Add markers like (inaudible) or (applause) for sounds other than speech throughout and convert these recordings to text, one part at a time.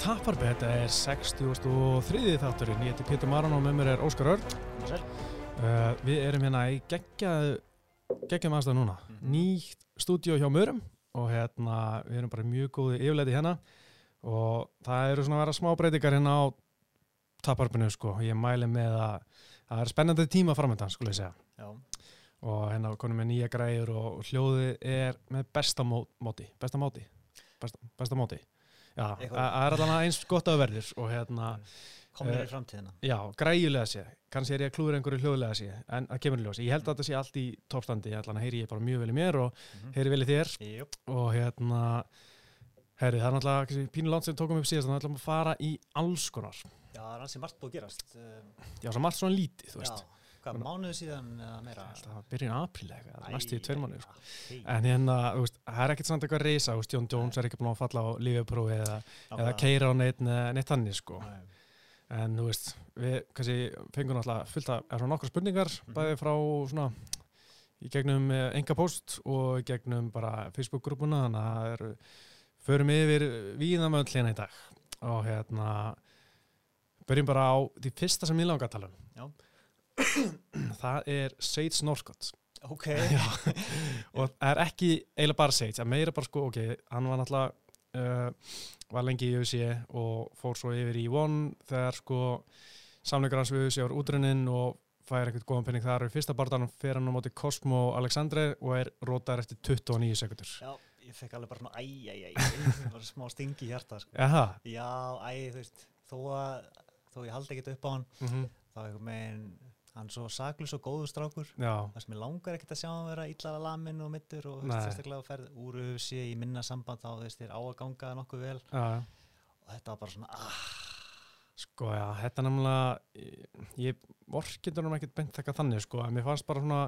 Taparbi, þetta er 63. þátturinn, ég heiti Pétur Maran og með mér er Óskar Örn. Uh, við erum hérna í geggjað, geggjað aðstæða núna, Mhm. nýtt stúdíó hjá Mörum og hérna við erum bara mjög góði yfirleiti hérna og það eru svona að vera smá breytingar hérna á Taparbinu sko, ég mæli með að það er spennandi tíma framöndan skulle ég segja Já, og hérna konum með nýja græður og hljóðið er með besta mó móti, besta móti, besta, besta móti. Já, það það er allavega eins gott að verður og hérna, komnir Eh, í framtíðina. já, græjulega sé, kannski er ég að klúður einhverju hljóðlega sé, en það kemur í ljós. Ég held að þetta sé allt í toppstandi, allan heyri ég bara mjög vel í mér og Mhm. heyri vel í þér Jú, og hérna, heyri, það er náttúrulega kannski, pínu land sem tókum upp síðast, þannig að ætlum að fara í alls konar. já, það er hansi margt búið að gerast. Uh, Já, svo margt svona lítið, þú já, veist. Hvað, mánuðu síðan eða meira? Það byrjun apríl eitthvað, næstu í tveir mánuðir, sko. En hérna, það er ekkert samt eitthvað reysa, þú veist, Jón Jones er ekki búin að falla á lífeprófi eða, eða keira á neitt, ne- neitt þannig, sko. En þú veist, við kannski fengum náttúrulega fullt af, nokkra spurningar, Mhm. bæði frá svona, í gegnum enga post og í gegnum bara Facebook-grúpuna, þannig að það eru, förum yfir víðamöll hérna í dag. Og hérna, byrjum bara á því fyrsta sem ég langa að tala um. Það er Sage Norcott. Ok, (laughs) Já, og það er ekki eiginlega bara Sage, það er meira bara sko, ok, hann var náttúrulega uh, var lengi í UFC og fór svo yfir í One þegar sko samleikur hans við UFC var útrunnin og fær eitthvað góðan penning þar og í fyrsta barndanum fer hann á móti Cosmo Alexandre og er rótar eftir 29 sekundur. já, ég fekk alveg bara svona æ, æ, æ, æ, það (laughs) var smá stingi í hjarta, sko. Já, æ, þú veist, þó að, þó ég haldi ekkert upp á hann, mm þá einhvern veginn, hann er svo saklus og góður strákur. já, Það sem ég langar ekkert að sjá hann vera illara lamin og mittur og sérstaklega ferð úr UFC í minna samband þú veist, þér á að ganga nokkuð vel. Já, og þetta var bara svona, ah, sko já, þetta er nefnilega, ég, vorkindur hann ekkert beint þekka þannig sko, en mér fannst bara svona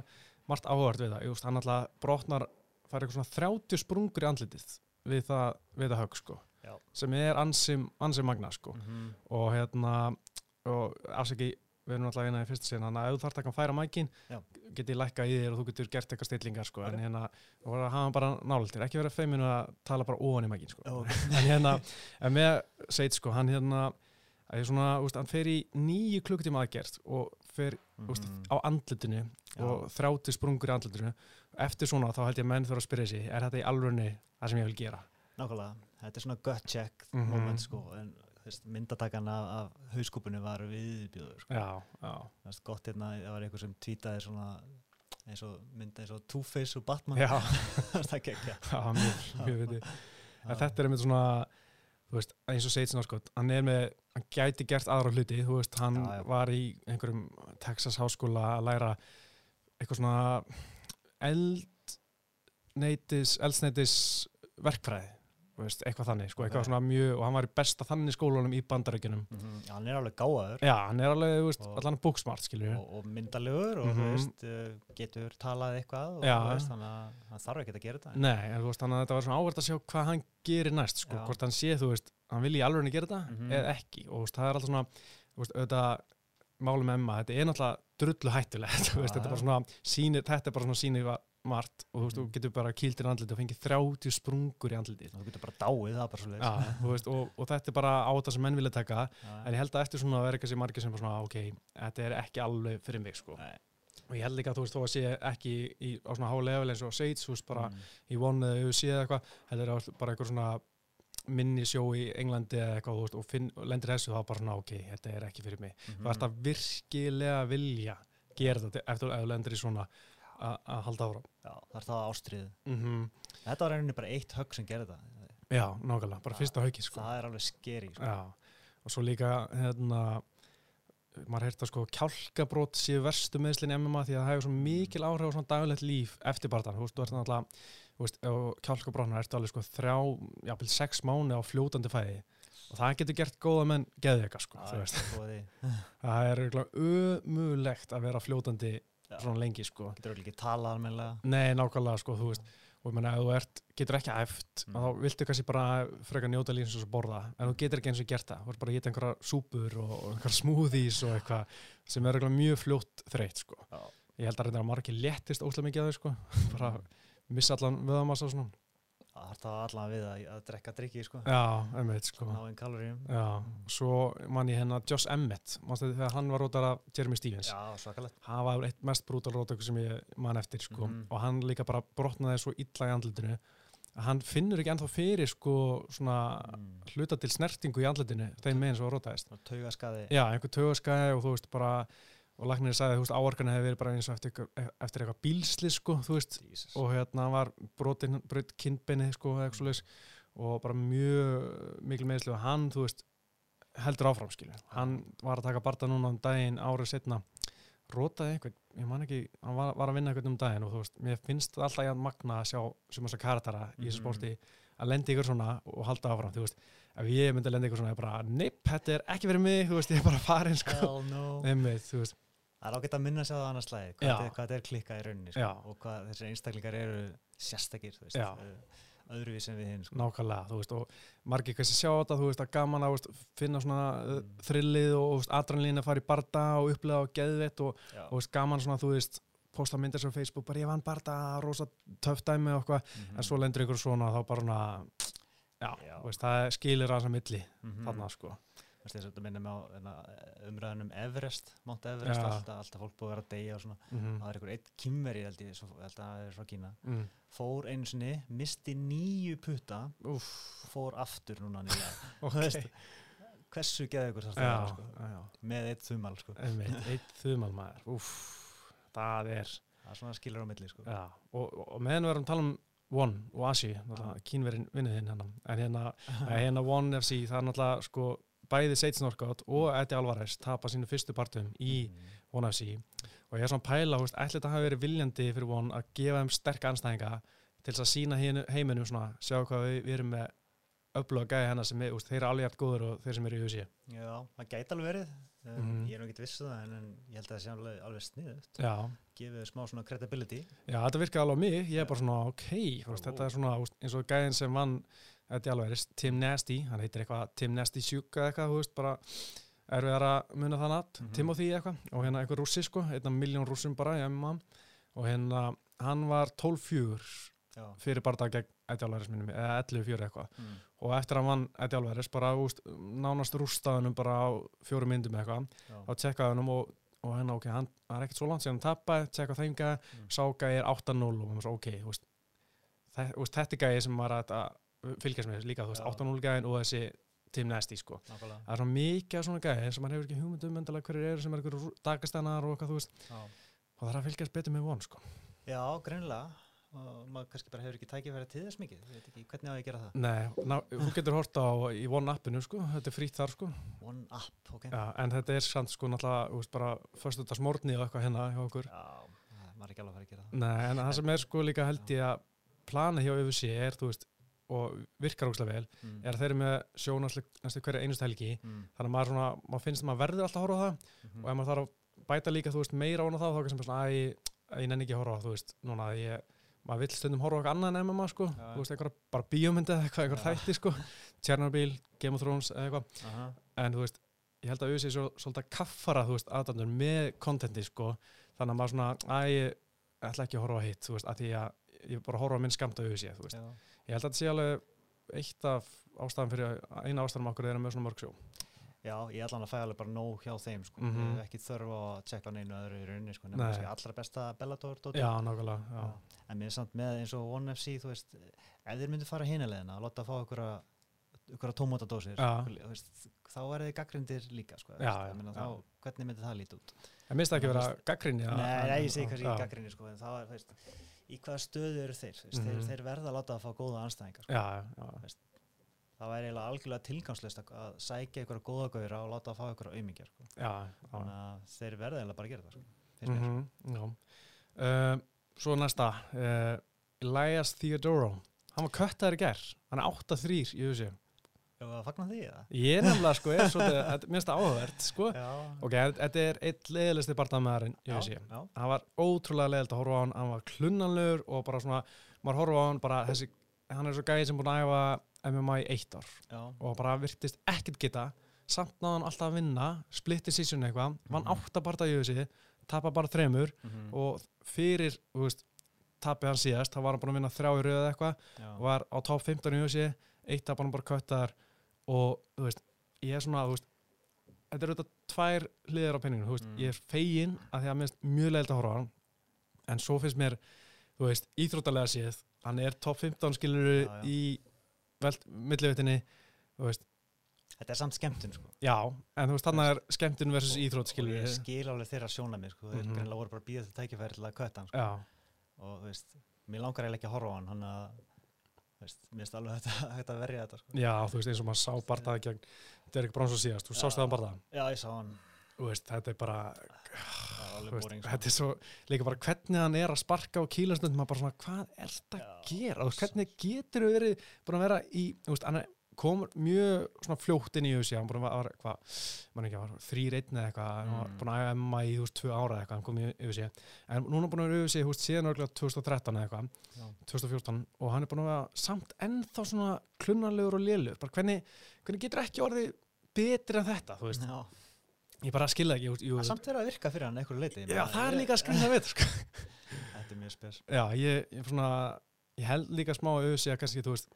margt áhört við það, ég veist, hann alltaf brotnar, fær eitthvað svona 30 sprungur í andlitið við það, við það högg sko, Já. sem er ansim, ansim magna sko, mhm, og hérna, og afsaki, við erum alltaf eina í fyrsta sinna, þannig að ef þú þarf að færa mækin, Já. geti lækka í þér og þú getur gert eitthvað stillingar sko, en hérna, þú voru að hafa bara náltir, ekki vera feiminu að tala bara ofan í mækin sko, (laughs) en hérna, en með Seit sko, hann hérna svona, úst, hann fer í nýju klukkutíma aðgerð og fer úst, Mhm. á andlutinu og þrjáti sprungur í andlutinu eftir svona þá held ég að menn þurfa að spyrja sig er þetta í alvörni það sem ég vil gera? Nákvæmlega, þetta er svona gut check Mhm. moment sko, en þú veist, myndatakan af, af hauskúpunni var viðbjöður sko. já, já, það gott hérna, það var eitthvað sem tweetaði svona eins og mynda eins og Two-Face og Batman. (laughs) Það (laughs) en þetta er einmitt svona veist, eins og Seit sko, hann er með hann gæti gert aðra hluti, veist, hann Já, já. var í einhverjum Texas háskóla að læra eitthvað svona eldneitis eldsneitis verkfræði veist, eitthvað þannig, sko, eitthvað Ok. svona mjög og hann var í besta þannig skólanum í bandarækjunum mm hann er alveg gáðaður já, hann er alveg, veist, Og- allan booksmart skilur og, og myndalegur og Mhm. þú veist, uh, getur talað eitthvað og Já. veist, að hann þarf ekki að gera þetta Nei, en veist, þannig að þetta var svona áverð að sjá hvað hann gerir næst, sko, Já. hvort hann sé, þú veist, hann vil í alveg gera þetta Mhm. eða ekki, og það er alltaf svona, auðvitað, málum Emma, þetta er náttúrulega drullu (laughs) Já, þetta er bara já. svona, sýnir, margt og þú veist, þú Mhm. getur bara kýltir í andlitið og fengið 30 sprungur í andlitið. þú getur bara dáið, það bara svo Já, þú veist, og, og þetta er bara á þetta sem menn vilja taka, en ég held að eftir svona að vera eitthvað sem margir sem bara svona, ok, þetta er ekki alveg fyrir mig, sko. Og ég held líka að þú veist, þó að sé ekki í, á svona hálevel eins og Sage, þú veist, bara Mm. í One eða UFC eða eitthvað, heldur bara eitthvað svona minni sjó í Englandi eða eitthvað, veist, og, finn, og lendir þessu þá bara svona, ok, þetta er ekki fyrir mig. Mhm. Þú ert að virkilega vilja gera þetta eftir að þú lendir í svona að halda ára. Já, það er það ástriðið Mm þetta var reyninni bara eitt högg sem gerði þetta Já, nákvæmlega, bara Það- fyrsta hauki, sko. það er alveg skeri sko. Og svo líka, hérna, maður heyrta sko kjálkabrót séu verstu meðslinn í MMA því að það hefur svo mikil áhrif á svona daglegt líf eftir barðan, þú veist, þú ert náttúrulega kjálkabrótna ertu alveg sko þrjá, jápil sex mánu á fljótandi fæði og það getur gert góða menn geðveika sko, það (laughs) það er ömulegt að vera fljótandi. Svona lengi sko, getur örugglega ekki talað almennilega. Nei, nákvæmlega sko, þú veist. Og ég menna, ef þú ert, getur ekki æft Mm. þá viltu kannski bara freka njóta lífins og borða, en þú getur ekki eins og gert það. Þú ert bara að geta einhverja súpur og, og einhverja smoothies og eitthvað sem er mjög fljótt þreytt sko. Ég held að reynda að margir léttist óslega mikið að þau sko. (laughs) bara missa allan vöðamassa og svona Það harta allan við að, að drekka drikki sko, Já, einmitt sko ná einn kaloríum. Já, svo man ég hérna Josh Emmett, mannstu þegar hann var rótar af Jeremy Stevens Já, svakalegt. hann var eitt mest brútal rótöku sem ég man eftir sko. Mhm. og hann líka bara brotnaði svo illa í andlutinu að hann finnur ekki ennþá fyrir sko svona Mm. hluta til snertingu í andlutinu þeim meginn svo rótaðist Og taugaskaði. Já, einhver tögaskæði og þú veist bara og lagnir sagði, veist, áorkana hefði verið bara eins og eftir, eftir eitthvað bílsli sko, veist, og hérna var brotin, brot kindbeini sko, svoleiðis. Og bara mjög mikil meðsli og hann, veist heldur áfram, skilju, hann var að taka barta núna um daginn árið setna rótaði eitthvað, ég man ekki hann var, var að vinna eitthvað um daginn og veist mér finnst alltaf jafn magna að sjá sem þess að karatara í þessu Mhm. sporti að lendi ykkur svona og halda áfram, þú veist. Ef ég myndi að lendi ykkur svona, ég bara, nepp, þetta er ekki verið mig, þú veist, ég er bara farin, sko. No. Einmitt, þú veist, Það er ágætt að minna sig á það annars slæði, hvað, þetta er- klikkað í rauninni sko, og hvað þessir einstaklingar eru sérstakir, þú veist, öðruvís en við hinn. Sko. nákvæmlega, þú veist, og margir kannski sjá þetta, þú veist, að gaman að veist, finna svona mm. Mm. þrillið og adrenalín að fara í barda og upplega og geðvett og, og veist, gaman svona, þú veist, posta myndir sem Facebook, bara ég vann barda, rosa töff dæmi og eitthvað, Mhm. en svo lendur ykkur svona þá bara svona, já, Já. veist, það skilir að þessa milli, Mhm. þarna, sko. Þetta minnum á hérna, umræðan um Everest, Mount Everest, Já. alltaf, alltaf fólk búið að vera að deyja og svona. Mm Það er einhver eitt kýmveri, held ég, svo, held að það er frá Kína. mm. Fór einu sinni, misti nýju putta, Úff, fór aftur núna nýja. (laughs) ok, veist, Hversu geða ykkur þarf það sko? Með eitt þumal, sko. eitt (laughs) þumal maður, úff, það er, Það er svona skilur á milli, sko. Og, og, og meðan við erum að tala um One og Asi, náttúrulega kínverinn vinniðinn hennar, en hérna, (laughs) hérna One FC, það er náttúrulega sko bæði Seitz Norgótt og Eddie Alvarez tapa sínu fyrstu partum í Mm. One FC og ég er svona að pæla, þú veist, ætli þetta hafi verið viljandi fyrir One að gefa þeim sterk anstæðinga til þess að sína heiminum svona, sjá hvað við, við erum með öfluga gæði hennar sem er, veist, þeir eru alveg jægt góður og þeir sem eru í USA. Já, það gæti alveg verið. Um, Mhm. Ég er nú ekki vissu það, en, en ég held að það sé alveg, alveg sniðut. Gefið smá svona credibility. Já, þetta virkaði alveg á mig, ég er bara svona, ok, Ó. þetta er svona, veist, eins og gæðin sem vann, er alveg, Tim Nasty, hann heitir eitthvað Tim Nasty sjúka eitthvað, þú veist, bara erfiðar að muna það natt, Mhm. Timothy eitthvað, og hérna eitthvað rússi, sko, einna miljón rússum bara, ég MMA, og hérna, hann var 12-4 Já. fyrir barða gegn Eddie Alvarez minnum, eða 11-4 eitthvað, Mm. og eftir að hann vann Eddie Alvarez, bara, veist, nánast rústaðunum bara á fjórum myndum eitthvað, tjekkaði hann og, og hérna, ok, hann er ekkert svo langt síðan hann tappaði, tjekka gæði Mm. sá gæði er 8-0 og maður svo, ok, þú veist, þetta er gæði sem er að fylgjast með líka, þú veist, Já. 8-0 gæðin og þessi Tim Nasty, sko. Nákvæmlega. Það er svona mikið af svona gæði sem maður hefur ekki hugmynd um endalega hverju eru sem er einhverju dagastannar og eitthvað, þú veist, Já. og það er að fylgjast betur með von, sko. Já, greinilega. Og maður kannski bara hefur ekki tækifæri til þess mikið. Ég veit ekki, hvernig á ég að gera það? Nei, ná, þú getur hort á í von appinu, sko, þetta er frýtt þar, sko. One up, ok. Já, en þetta er samt, sko, náttúrulega, eitthvað hérna hjá okkur. Já, það- maður er ekki alveg að fara að gera það. Nei, en það sem er, sko, líka held ég að plana hjá UFC er, þú veist, og virkar ógslag vel, Mm. er að þeir eru með sjónaslu næstu hverja einustu helgi Mm. þannig að maður, svona, maður finnst að maður verður alltaf að horfa á það Mhm. og ef maður þarf að bæta líka veist, meira á það þá kannski svona að ég, ég nenni ekki að horfa á þú veist, núna að ég maður vill stundum horfa eitthvað annað en MMA sko Já. þú veist, eitthvað bara bíómyndi eða eitthvað, eitthvað Já. þætti sko Chernobyl, Game of Thrones eða eitthvað Aha. en þú veist, ég held að auðvitað svo, svolítið kaffara þú veist, aðdandur með kontenti sko þannig að maður svona, að ég ætla ekki að horfa hitt, þú veist, að að ég bara horfa minn skamt á auðvitað, þú veist Já. Ég held að þetta sé alveg eitt af ástæðan fyrir eina ástæðan okkur eru með svona mörg sjó Já, ég hann að fæða alveg bara nóg hjá þeim, sko. Ég hef ekki þörf á að tjekka á neinu öðru í rauninni, sko. Nefnum Nei. kannski allra besta Bellator, dóttir. Já, nákvæmlega, já. Já. En mér er samt með eins og One FC, þú veist, ef þeir myndu fara hinulegina að láta að fá ykkur ykkur tómatadósir, Já. þú veist, þá er þið gaggrindir líka, sko. Já, ég meina, já. þá, hvernig myndi það líti út? Minnst það ekki vera gaggrinni Nei, ég segi kannski já, ekki gaggrindir, sko, þá er, veist, í hvaða stöðu eru þeir? Þú veist, Mhm. þeir, þeir verða að láta að fá góða anstæðingar, sko. Já, já, Það væri eiginlega algjörlega tilgangslist að sækja ykkur góða gauðra og láta að fá ykkur aumingjar, sko. Þannig að þeir verða eiginlega bara að gera það, sko. Mhm, já. Uh, Svo næsta uh, Elias Theodoro Hann var köttaður í gerð, hann er 8-3 í þessu Ef að fagna því, eða? Ég nefnilega sko er svolítið, finnst það áhugavert sko. Já. Ok, þetta er eitt leiðilegsti barndamæðarinn þessu Já, já. Hann var ótrúlega leiðilegt að horfa á hann, hann var klunnanlegur og bara svona, maður horfa á hann bara þessi, hann er svo gæði sem búin að æfa MMA í eitt ár Já. og bara virtist ekkert geta samt náðan hann alltaf að vinna splitti sísun eitthvað, vann Mhm. átta barða í þessi tapa bara þremur Mhm. og fyrir þú veist, tapið hann síðast, þá var hann búin að vinna þrjá í röðu eða eitthvað var á top 15 í USA eitt tap hann bara köttar og þú veist, ég er svona, þú veist þetta eru þetta tvær hliðir á penninginu, þú veist, Mm. ég er fegin að því að mér finnst mjög leilt að horfa á hann en svo finnst mér, þú veist, íþróttalega séð, hann er top 15 skilur Já, já. í veld, millivitinni, þú veist þetta er samt skemmtun sko. já, en þú veist, hann er skemmtun versus íþrótt og skilur ég skil alveg þeirra sjónamið sko. þeir Mhm. greinlega voru bara býða þetta tækifæri til að kötta hann sko. já, og þú veist, mér langar eiginlega ekki að horfa á hann hann að, mér finnst alveg að verja þetta sko. já, þú veist, eins og maður sá bardaði gegn Derek Bronson síðast, þú sást það bardaði já, ég sá hann. Veist, þetta er bara veist, sko. þetta er svo, líka bara hvernig hann er að sparka á kílastundum, maður bara svona, hvað er þetta að gera, hvernig getur þú verið búin að vera í, þú veist, hann er kom mjög svona fljótt inn í USA hann búin að vera, hvað, mann ekki, var þrýr einn eða eitthvað, hann var Mm. búin að æfa MMA í, veist, tvö ára eða eitthvað, hann kom í USA en núna búin að vera þú veist, síðan örgulega 2013 eða eitthvað, Já. 2014 og hann er búin að vera samt ennþá svona klunnarlegur og lélugur, bara hvernig hvernig getur ekki orðið betri en þetta, þú veist, já, ég bara skilða ekki, jú, Það samt verið að virka fyrir hann einhverju leiti já, það er líka að skrifa við, sko. Þetta er mjög spes. Já, ég, ég, svona, ég held líka smá að auðvitað að kannski, þú veist,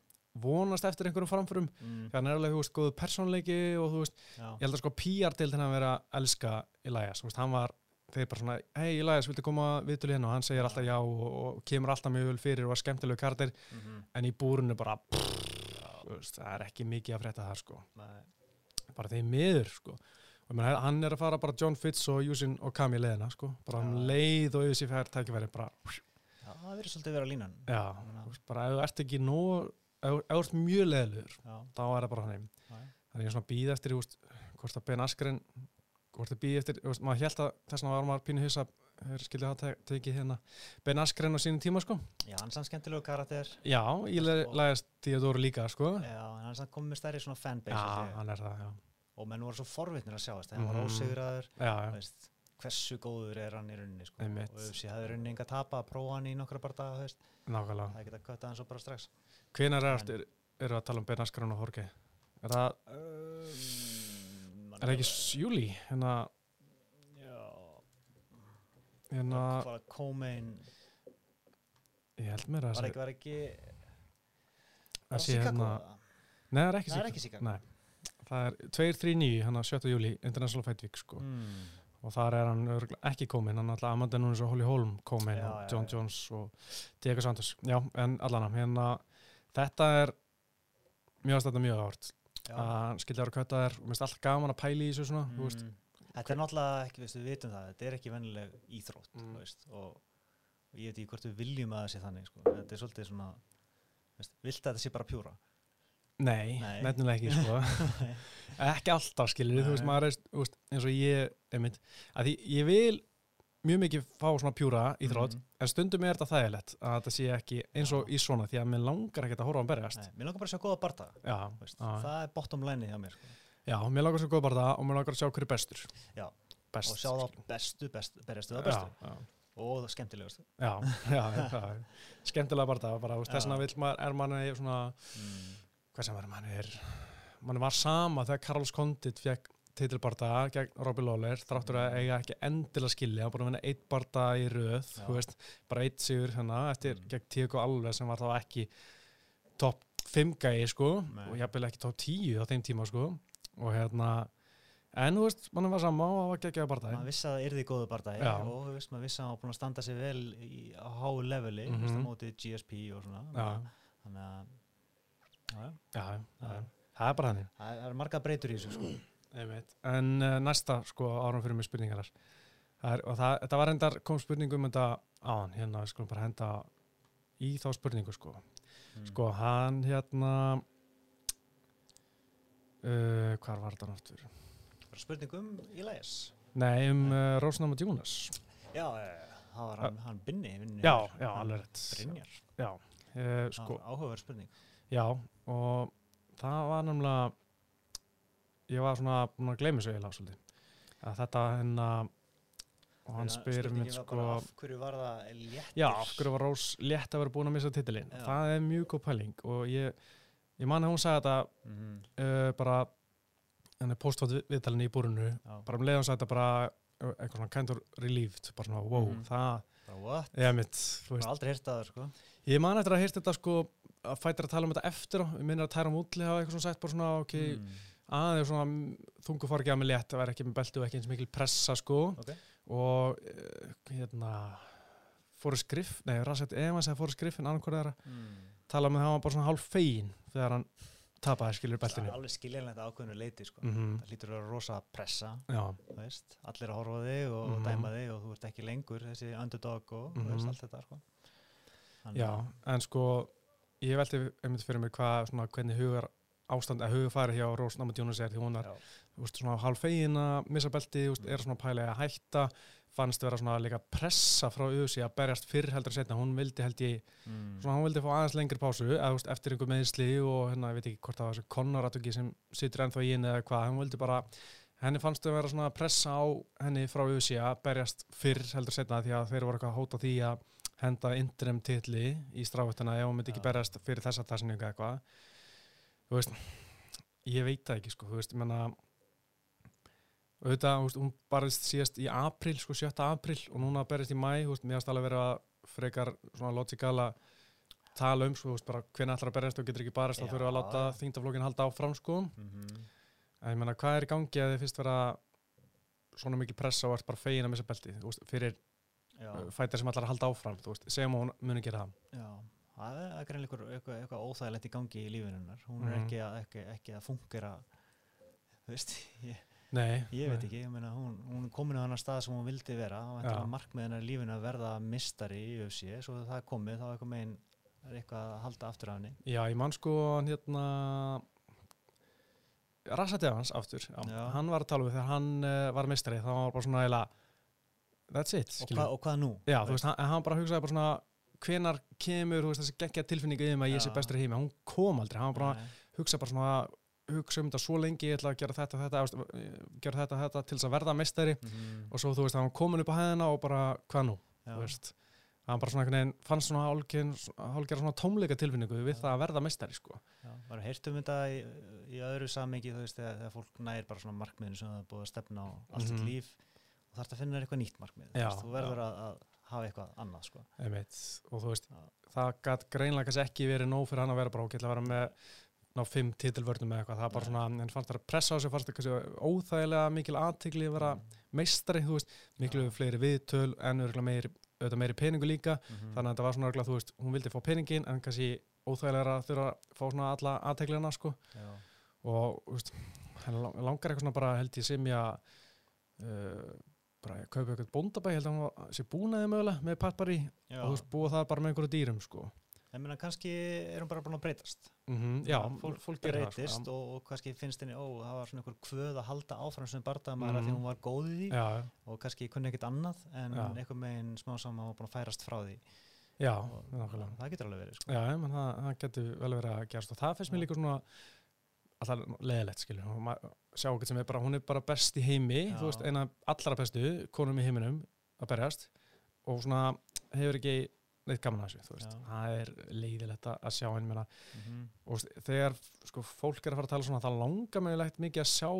vonast eftir einhverjum framförum, mm, hann er alveg, þú veist, góðu persónleiki og þú veist, já, ég held að sko PR til þennan að vera að elska Elias, þú veist, hann var, þeir bara svona, hei Elias, viltu koma viðtölu hérna? Og hann segir alltaf já. og, og kemur alltaf mjög vel fyrir og var skemmtilegu karakter, mhm, en í búrunu bara, þú veist, það er ekki mikið að frétta það, sko, nei, bara þeir miður, sko, og ég meina, hann er að fara bara John Fitz og Jusin og Kami leðina, sko, bara um Já. leið og auðvitað fær tækifæri, bara, já, það verið svolítið vera línan. Já, Meina, þú veist, bara ef þú ert ekki nóg, ert mjög leðilegur, þá er það bara hann já, þannig ég er svona býð eftir, veist, hvort að Ben Askren hvort að býð eftir, veist, maður held að þess vegna var maður pínu hissa þeir skildi það te tekið hérna Ben Askren á sínum tíma, sko. Já, hann er samt skemmtilegu karakter. Já, ég lægast Theodore líka, sko. Já, hann er samt komið með stærri svona fanbase já, ég. hann er það, já. Og menn voru svo forvitnir að sjá þess hann var Mhm. veist, hversu góður er hann í rauninni sko. Og sé hafði rauninni enga tapa að prófa hann í nokkra bara daga, þú veist, nákvæmlega. Það geta kötta hann svo bara strax hvenær er En- eru að tala um Ben Askren og Jorge er það, um, er það ekki júli hérna, já, hérna var Comain ég held mér að það ekki, var ekki að var sé hérna það? nei, það er ekki það er Chicago. ekki Chicago Nei. það er 239, hann að 7. júli International Fight Week, sko mm. og þar er hann ekki komin hann er alltaf Amanda Nunes og Holly Holm komin Já, og já, John já. Jones og Diego Santos já, en allan hérna, þetta er mjög aðstæða mjög áhört að þær og mér finnst alltaf gaman að pæla í þessu svona þú veist. Mm. Þetta er náttúrulega ekki, veistu, við vitum það, þetta er ekki vennileg íþrótt, Mm. þú veist, og, og ég veit ekki hvort við viljum að það sé þannig, sko, þetta er svolítið svona, veist, vilt að þetta sé bara pjúra? nei, Nei. nefnilega ekki sko. (laughs) ekki alltaf skilur þú veist, maður veist, eins og ég einmitt, að því ég vil mjög mikið fá svona pjúra íþrótt Mhm. en stundum er þetta þægilegt að þetta sé ekki eins og í svona því að mér langar ekkert að horfa á hann berjast Nei, mér langar bara að sjá góða já, já, það er bottom line hjá mér, sko, Já, mér langar svo góð bara það og mér langar að sjá hverju er bestur. Já. Best. og sjá það bestu, bestu, berjastu það bestu, Já, og það skemmtilegustu. já, (laughs) já, já, já. Skemmtilega bara það, bara, þess Já. vill maður, er manni svona, Mm. hvað sem er manni er, manni var sama þegar Carlos Condit fekk titilbarda gegn Robbie Lawler, þráttur að eiga ekki endilega skilja, hann búin að vinna eitt barda í röð, þú veist, bara eitt sigur hérna, eftir Mm. gegn Tíko Alves sem var þá ekki topp 5 gæi, sko, Nei. og jafnvel ekki topp 10 á þeim tíma, sko, og hérna, en þú veist, manni var sama og það var geggjaði bardaði. maður vissi að það yrði góðu bardagi Já. og þú veist, maður vissi að hann var búin að standa sig vel í, á háu leveli, mm Mhm. -hmm. á móti GSP og svona, þannig að, já, já. já, já. Það er bara þannig. Það það er marga breytur í þessu sko. En uh, næsta sko árum fyrir mig spurningar það er, og það, þetta var endar kom spurning um þetta á hann hérna við skulum bara henda í þá spurningu sko. Mm. sko hann hérna uh, hvar var þetta náttúr Bara spurning um Elias. Nei um uh, Rósnama Djúnas. Já, eh, það var hann, hann Binni já, já, alveg rétt. Já, sko, áhugaverð spurning. Já og það var nefnilega ég var svona búin að gleyma þessu eiginlega svolítið. Að þetta hérna og hann spyr mér sko Af hverju var það léttir Já, af hverju var Rós létt að vera búin að missa titilinn? Það er mjög góð pæling og ég, ég man að hún sagði þetta Mhm, uh, bara henni postfótt viðtalinu í búrunu bara um leiðan sagði þetta bara uh, eitthvað svona kind of relieved bara svona wow, Mhm. það, bara what, Ég bara aldrei að það sko. Ég man eftir að heyrst þetta sko að fættir að tala um þetta eftir ég minnir að Tæra Mútli hafa eitthvað svona sagt bara svona, ok, mm. Aðeins svona mm, þungu ekki að með létt, það væri ekki með belti og ekki eins mikil pressa sko Ok. og uh, hérna fóru skriff, nei, Rassett Evans eða fóru skriffin annarkvæða þeirra, mm. tala um að hann var bara svona hálf fegin þegar hann tapaði skilur það beltinu er alveg skiljanlegt ákveðinu leiti sko. mm það lítur að vera rosa pressa þú veist, allir að horfa þig og Mhm. dæma þig og þú ert ekki lengur þessi underdog og þú veist Mhm. allt þetta sko. Þannig já, að- en sko ég veldi einmitt fyrir mig hvað svona, hvernig hugar ástand, að huga farið hjá Rós Namadjónus er því hún er svona hálf fegin að missa belti, þú veist, er svona pælega að hætta fannst vera svona líka pressa frá Uzi að berjast fyrr heldur setna hún vildi held ég, mm. svona hún vildi fá aðeins lengri pásu eða veist, eftir einhver meðsli og hérna, ég veit ekki hvort það var þessi konnoratöki sem situr ennþá í henni eða hvað, hún vildi bara henni fannst þau vera svona pressa á henni frá Uzi að berjast fyrr heldur setna því að þeir voru eitthvað að hóta því að henda interim titli í stráfutuna ef hún myndi ekki berjast fyrir þessa tasningu eða eitthvað þú veist, ég veit það ekki sko, þú veist, ég menna auðvitað, hún barist síðast í april, sko, 7. april og núna berist í mæ, þú veist, mér að vera að frekar svona logical að tala um, sko, þú veist, bara hvernig ætlar að berjast og getur ekki barist, þá þurfum við að láta þingtaflokkin halda áfram, sko. Mm en ég menna, hvað er í gangi að þið fyrst vera svona mikið pressa og ert bara fegin að missa belti, þú veist, fyrir fætar sem að halda áfram, þú veist, segjum hún muni gera það það er greinlega eitthvað, eitthvað, eitthvað óþægilegt í gangi í lífinunnar hún er Mhm. ekki að, ekki, ekki að fungera þú veist, (laughs) ég, Nei, ég veit ekki ég meina, hún, hún er komin á hann stað sem hún vildi vera og markmiðin er lífinu að verða mistari í UFC, svo það er komið þá eitthvað megin er eitthvað að halda aftur af henni Já, ég man sko hérna Rassatið hans aftur já. Já. hann var að tala um þegar hann uh, var meistari þá var bara svona eila that's it, og, hva, og hvað nú? Já, þú veist, hann, hann bara hugsaði bara svona hvenar kemur, veist, þessi geggja tilfinningu um að ég sé Já. bestur í heimi, hún kom aldrei hann var bara að hugsa bara svona hugsa um þetta svo lengi, ég ætla að gera þetta, þetta, gera þetta, þetta til þess að verða meistari Mhm. og svo, þú veist, hann komin upp á hæðina og bara, hvað nú, Já. þú veist hann bara svona einhvern veginn fannst svona hálfgerða svona tómleika tilfinningu við það að verða meistari, sko Já, maður heyrt um þetta í, í öðru samengi þú veist, þegar, þegar fólk næir bara svona markmiðinu sem það er búið að stefna á allt sitt Mhm. líf og þarf að finna eitthvað nýtt markmið þú Já, veist, þú verður að, að hafa eitthvað annað sko. Einmitt. og þú veist, Já. það gætt greinlega kannski ekki verið nóg fyrir hann að vera bara ætla að vera með ná fimm titilvörnum eða eitthvað, það er bara svona, en fannst það að pressa á sig fannst það kannski óþægilega mikil aðtegli að vera meistari, þú veist, miklu Já. fleiri viðtöl en örgulega meiri, auðvitað meiri peningu líka, Mhm. þannig að þetta var svona örgulega, þú veist, hún vildi fá peningin en kannski óþægilega að þurfa að fá svona alla aðteglina, sko, Já. og, þú veist, lang- langar eitthvað svona bara held ég sem ég að uh, bara að kaupa eitthvað bóndabæ, ég held að hann sé búnaði mögulega með pappari Já. og þú veist, búa það bara með einhverju dýrum, sko. ég meina kannski er hún bara búin að breytast Mm já, Fólk- fólk, fólk það breytist sko, og, og kannski finnst henni, ó, það var svona einhver kvöð að halda áfram sem bardaðamæður mm Mhm. því hún var góð í því já, já, og kannski kunni ekkert annað en Já. eitthvað meginn smá saman var búin að færast frá því já, og það getur alveg verið sko. Já, menn það, það getur vel verið að gerast og það finnst mér Já. líka svona alltaf leðilegt, skilur og sjá okkur sem er bara, hún er bara best í heimi Já. þú veist, eina allra bestu konum í heiminum að berjast og svona hefur ekki neitt gaman að þessu, þú veist, Já. það er leiðilegt að að sjá henni meina mm og þú veist, þegar sko, fólk er að fara að tala svona það langar mögulegt mikið að sjá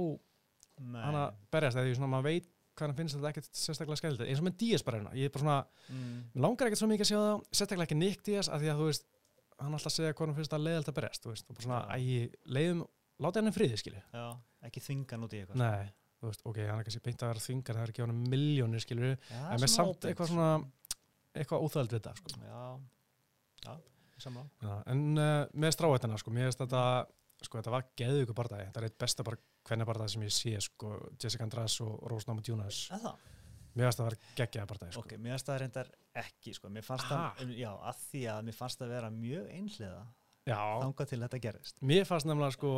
hana berjast, eða því svona maður veit hvað hann finnst þetta ekkert sérstaklega skældið eins og með Díaz bara hérna, ég er bara svona mm. Langar ekkert svo mikið að sjá það, sérstaklega ekki Nick Diaz af því að þú veist, hann alltaf segja hvað hann finnst að leiðalt að berjast, þú veist, og bara svona, Já. æ, leiðum, láta henni friði, skilju. Já, ekki þvingan út í eitthvað Nei, þú veist, ok, hann er kannski beint að vera þvingar, það er ekki hann miljónir, skilju, en með samt eitthvað sko. svona, eitthvað óþægild við þetta, sko. Já, já, samlá Já, en uh, með stráhættina, sko, mér finnst þetta, sko, þetta var geðu ykkur bardagi, þetta er eitt besta hvernig bardagi sem ég sé, sko, Jessica András og Rose Namajunas, Eða? mér finnst það að vera geggjaði bardagi, sko. Ok, mér fannst það reyndar ekki sko. Mér fannst það, já, að því að mér fannst það vera mjög einhliða Já, þangað til þetta gerðist mér fannst nefnilega sko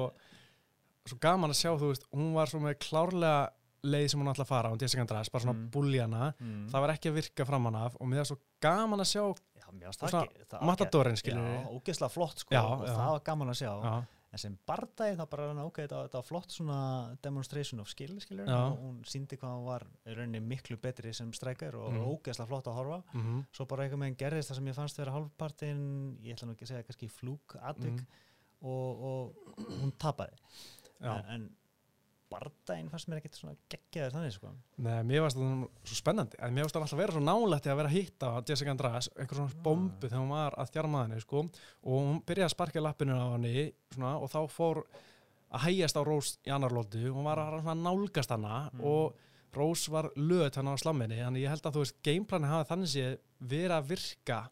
svo gaman að sjá, þú veist, hún var svo með klárlega leið sem hún ætla að fara og Jessica András, bara svona Mm. búljana mm. það var ekki að virka framan af og mér var svo gaman að sjá Já, Matadorinn, Já, skilur ógeðslega flott sko Já, og já. það var gaman að sjá já, en sem bardagi það bara, ok, þetta, þetta var flott svona demonstration of skill, og hún síndi hvað hún var rauninni miklu betri sem strækjar og Mhm. ógeðslega flott að horfa. Mm svo bara einhver meginn gerðist það sem ég fannst vera hálfpartin, ég ætla nú ekki að segja kannski flúk atvik Mhm. og, og hún tapaði. En, en bardaginn fannst mér ekkert svona geggjaður þannig sko. Nei, mér varst það svo spennandi. En mér varst það alltaf vera svo nálætti að vera að hitta Jessica Andrade, einhver svona Ah. bombu þegar hún var að þjarma henni sko. Og hún byrjaði að sparka lappinu á henni svona, og þá fór að hægjast á Rós í annar lótu hún var að svona nálgast hana Mm. og Rós var löt hann á slamminni. Þannig ég held að þú veist, gameplani hafa þannig sé verið að virka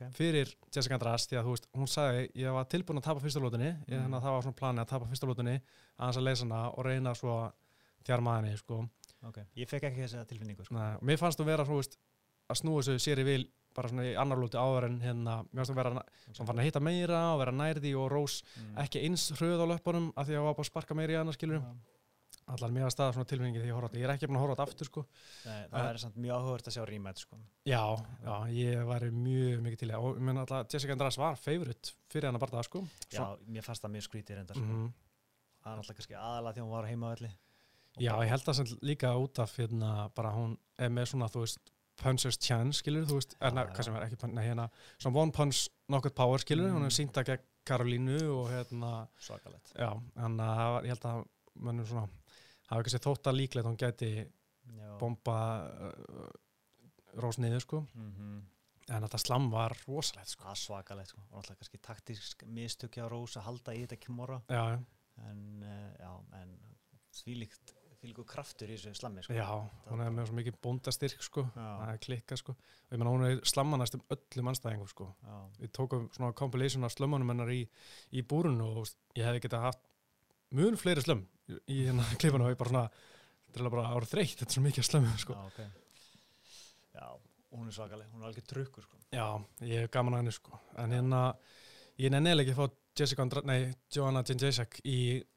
Ok. fyrir Jessica Andrade því að veist, hún sagði ég var tilbúin að tapa fyrsta lótunni Mm. þannig að það var svona plani að tapa fyrsta lótunni aðeins að leysa hana og reyna svo að þjarma henni sko okay. ég fekk ekki þessa tilfinningu sko. Nei, mér fannst þú vera svona, að snúa þessu sér í vil bara svona í annar lúti áður en hérna, mér fannst þú vera svona fann að hitta meira og vera nærði og Rós mm. ekki eins hröð á löpunum af því að hún var bara að sparka meira í annars skilur Já. Allar mér að staða svona tilfinningi því ég horfa þetta. Ég er ekki búin að horfa á þetta aftur sko. Nei, það er samt mjög áhugavert að sjá rematch sko. já, já, ég var mjög mikið til það. Og ég menn alltaf Jessica András var favorite fyrir hann að barða sko. Já, mér fannst það mjög skrítið reyndar sko. mm það er alltaf kannski aðalega því hún var heima á öllu já, ég held það sem líka út af hérna, bara hún er með svona þú veist puncher's chance, skilur þú veist, er, hvað sem er ekki, punch- nei, hérna svona one punch knockout power, skilur Mm. hún er sínda gegn Karolínu og hérna svakalett já, að það var- ég held að mönnum svona, var kannski þótt að líklegt hún gæti Já. bomba uh, rós niður, sko Mhm. en þetta slam var rosalegt, sko það svakalett sko. og alltaf kannski taktísk mistökja Rós að halda í þetta Kimura já, en, uh, en þvílíkt þvílíku kraftur í þessu slammi sko. já, hún er með svo mikið bóndastyrk, sko það er klikka, sko og ég meina hún er slammanast um öllum anstæðingum, sko Já. við tókum svona compilation af slömmunum hennar í, í búrun og ég hefði getað haft mun fleiri slömm í, hérna (laughs) klipinu og ég bara svona þetta er bara árið þreytt, þetta er svo mikið slömm sko. Já, ok. Já, hún er svakaleg, hún er alveg trukkur sko. já, ég hef gaman að henni sko. en hérna, ég nennilega ekki að fá Jessica Andra, nei, Joanna Jędrzejczyk í,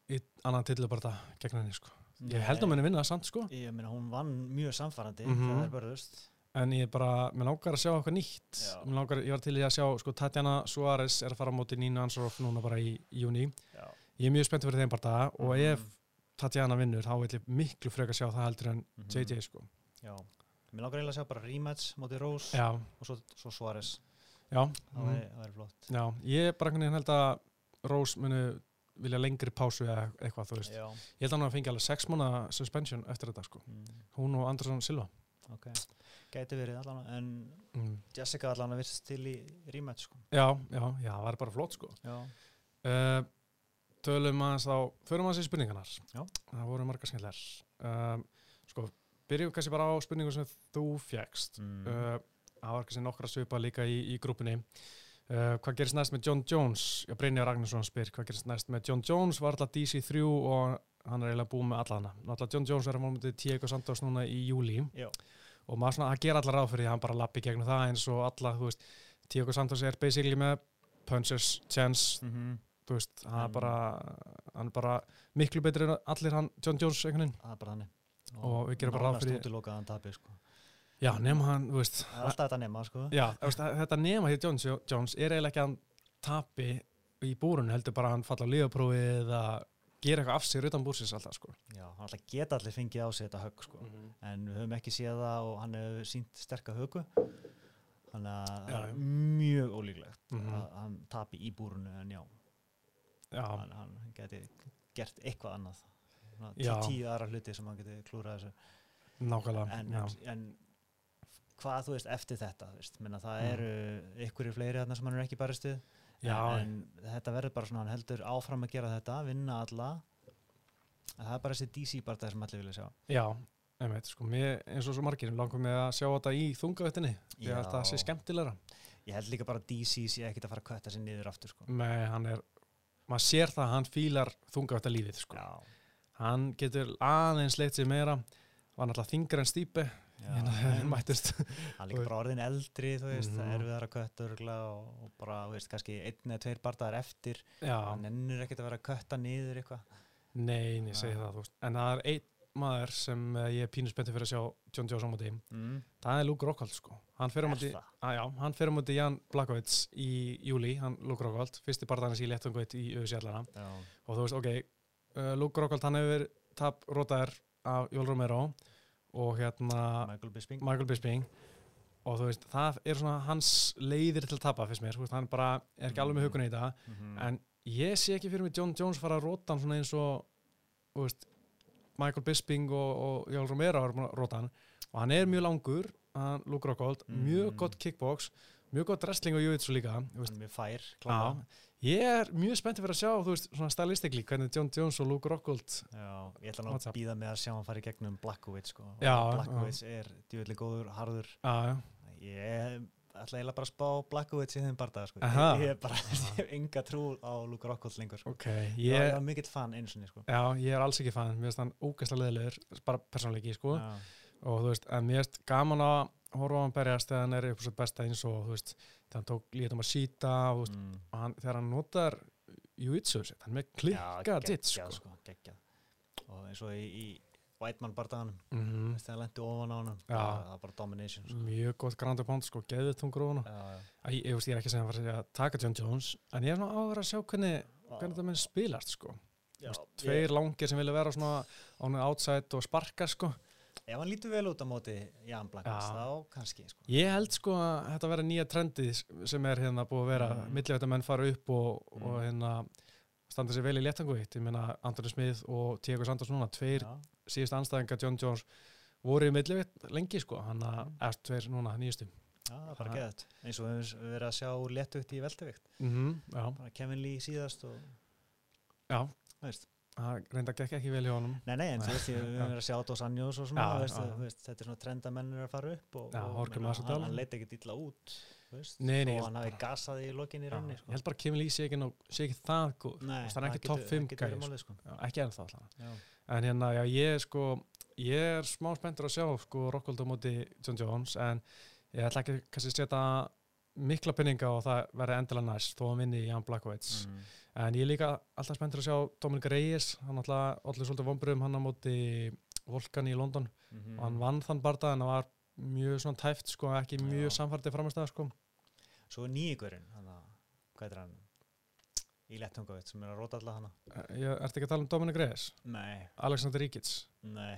í annan tillu bara það gegn henni sko. ég held að henni vinna það samt sko. Ég meina, hún vann mjög samfærandi, Mhm. það er börðust. en ég bara, mér langar að sjá eitthvað nýtt langar, ég var til í að sjá sko, Tatjana Suárez er að fara á móti Nínu Ansarov núna bara í, í júni Já. ég er mjög spennt fyrir þeim bara og Mhm. ef Tatjana vinnur, þá vil ég miklu frekar sjá það heldur en Mhm. JJ sko. Já. Mér langar eiginlega að sjá bara rematch móti Rós Já, og svo, svo Suárez. já, Það væri- væri flott. já, ég bara einhvern veginn held að Rós munu vilja lengri pásu eða eitthvað, þú veist. Já. Ég held að hann fengi alveg sex mánu suspension eftir þetta, sko. Mm, Hún og Andersson Silva. ok. Gæti verið allan, en Mm. Jessica allan að virðast til í rematch sko. Já, já, já, það var bara flott, sko. Já. Uh, tölum aðeins þá, förum aðeins í spurningarnar. Já. Það voru margar skemmtilegar. Um, sko, byrjum kannski bara á spurningum sem þú fjækst. Mm. Uh, það var kannski nokkra svipa líka í, í grúpunni. Uh, hvað gerist næst með John Jones? Já, Brynjar Ragnarsson spyr, hvað gerist næst með John Jones? Var alltaf DC3 og hann er eiginlega búið með alla hana. Náttúrulega John Jones er að móti Diego Santos núna í júli Já. og maður svona, það ger allar ráð fyrir því hann bara lappi gegnum það eins og alla, þú veist, Diego Santos er basically með punchers, chance, Mm -hmm. Þú veist, hann er bara, hann er bara miklu betri en allir hann, John Jones einhvern veginn. Það er bara þannig. Og við gerum bara ráð fyrir- Nánast útilokaðan tapi sko. Já, nema hann, þú veist, Það er alltaf þetta nema sko. Já, veist, þetta nema hér Jones, Jones er eiginlega ekki að hann tapi í búrun, heldur bara að hann falla á lífaprófið eða gera eitthvað af sér utan búrsins alltaf, sko. Já, hann alltaf geta allir fengið á sig þetta högg sko. En við höfum ekki séð það og hann hefur sínt sterka högu. Þannig að það er mjög ólíklegt Mhm. að hann tapi í búrunu en Já, hann, hann geti gert eitthvað annað. Tí- Tíu aðra hluti sem hann geti klúrað þessu. nákvæmlega, En, en, en hvað þú veist eftir þetta, veist, menna það Mm. eru ykkur fleiri þarna sem hann er ekki barist við. Já, en, en þetta verður bara svona, hann heldur áfram að gera þetta, vinna alla. En það er bara þessi DC-bartað sem allir vilja sjá. Já, einmitt, sko, mér, eins og svo margir, langum með að sjá þetta í þungavettinni, því að þetta sé skemmtilegra. Ég held líka bara að DC sé ekkit að fara að kötta sig niður aftur sko. Nei, hann er, maður sér það að hann fílar þungavettalífið, sko. Já, Hann getur aðeins leitt sér meira, var náttúrulega þingur en hérna þegar (laughs) hann mættist. Hann líka bara orðin eldri, þú veist, það Mhm. er við að kötta og, og bara, þú veist, kannski einn eða tveir bardaðar eftir. Já, Hann ennur ekkit að vera að kötta niður eitthvað. nei, ég segi það, þú veist. En það er einn maður sem eh, ég er pínu spenntið fyrir að sjá John Jones á móti. Mm. Það er Luke Rockhold, sko. Hann á móti, það? hann fer á móti Jan Blakowicz í júli, hann Luke Rockhold, fyrsti barðanins í léttungveit í auðsjallana. Já. Og þú veist, ok, uh, Luke Rockhold, hann hefur tap rótaðar af Jól Romero og hérna Michael Bisping. Michael Bisping og þú veist, það er svona hans leiðir til að tapa fyrst mér, hann bara er ekki alveg með hugun í þetta, Mhm. en ég sé ekki fyrir mig John Jones fara að róta hann svona eins og veist, Michael Bisping og, og Jál Romero eru búin að róta hann. Og hann er mjög langur, hann Luke Rockhold mjög Mm. gott kickbox, mjög gott wrestling og jujitsu líka, hann er mjög fær klárlega. ég er mjög spenntið fyrir að sjá, þú veist, svona stylistically, hvernig John Jones og Luke Rockhold ég ætla What's að býða með að sjá hann fara í gegnum Blackowitz sko. Blackowitz er djúvillig góður, harður. Já, já, ég ætla eiginlega bara að spá Blackowitz í þeim bardaga sko. Ég, er bara, (laughs) hef enga trú á Luke Rockhold lengur sko. ok, ég, ég, var mikill fan einu sinni sko. já, ég er alls ekki fan, mér finnst hann ógæslega leðilegur, bara persónleiki, sko, og þú veist, en mér finnst gaman að horfa á hann berjast þegar hann er upp á sitt besta eins og, þú veist, þegar hann tók lítum að síta, og, þú veist, Mm. og hann, þegar hann notar sitt, hann með klikka ditt, sko. geggjað. og eins og í, í Whiteman bardaganum Mhm. þegar hann lendi ofan á hann það var bara domination sko. Mjög gott ground and pound, sko, geðið tungur ofan Ég, veist, ég er ekki að segja að taka John Jones, en ég er svona áhuga að sjá hvernig, hvernig það með spilast, sko. Já, Tveir langir sem vilja vera svona á hann outside og sparka, sko. ef hann lítur vel út á móti Jan Blackowitz Já. þá kannski sko. Ég held sko að þetta vera nýja trendið sem er hérna búið að vera mm. Mm. millivita menn fara upp og, og Mm. hérna standa sér vel í léttanguvitt. Ég meina Anthony Smith og Diego Santos núna, tveir Já. síðust anstæðingar John Jones voru í millivitt lengi sko, hann Mm. eftir tveir núna nýjustum. Já, það er bara Ha. geðt eins og við höfum verið að sjá léttugt í veltuvikt Mm bara Kevin Lee síðast og já, það reynda gekk ekki vel hjá honum. Nei, nei, en þú veist, við (laughs) höfum verið að sjá Dos Anjos og svona, Já, veist, þetta er svona trend að er fara upp og, Já, og hann, hann leiti ekkert illa út veist, Nei, nei, og ég hann hafi bara- gasað í lokinni í rauninni ég sko. held bara að Kim Lee sé ekki, nóg- sé ekki það góð. Það er ekki topp 5 það getur verið gæði, sko. Já, ekki ennþá. Já. En hérna, já, ég er sko, ég er smá spenntur að sjá sko Rockhold á móti John Jones en ég ætla ekki kannski að setja mikla pinninga og það verði endilega næst þó að vinni Jan Blakowicz. Mm. En ég er líka alltaf spenntur að sjá Dominic Reyes, hann alltaf allir svolítið vonbröðum hann á móti Volkan í London Mhm. og hann vann þann barða en það var mjög svona tæft sko, ekki mjög Já. samfærdið framastæða sko. Svo er að, hvað er hann í Lettungavit sem er að róta alla hana Ég ertu ekki að tala um Dominic Reyes? Nei, Alexander Ríkits? nei,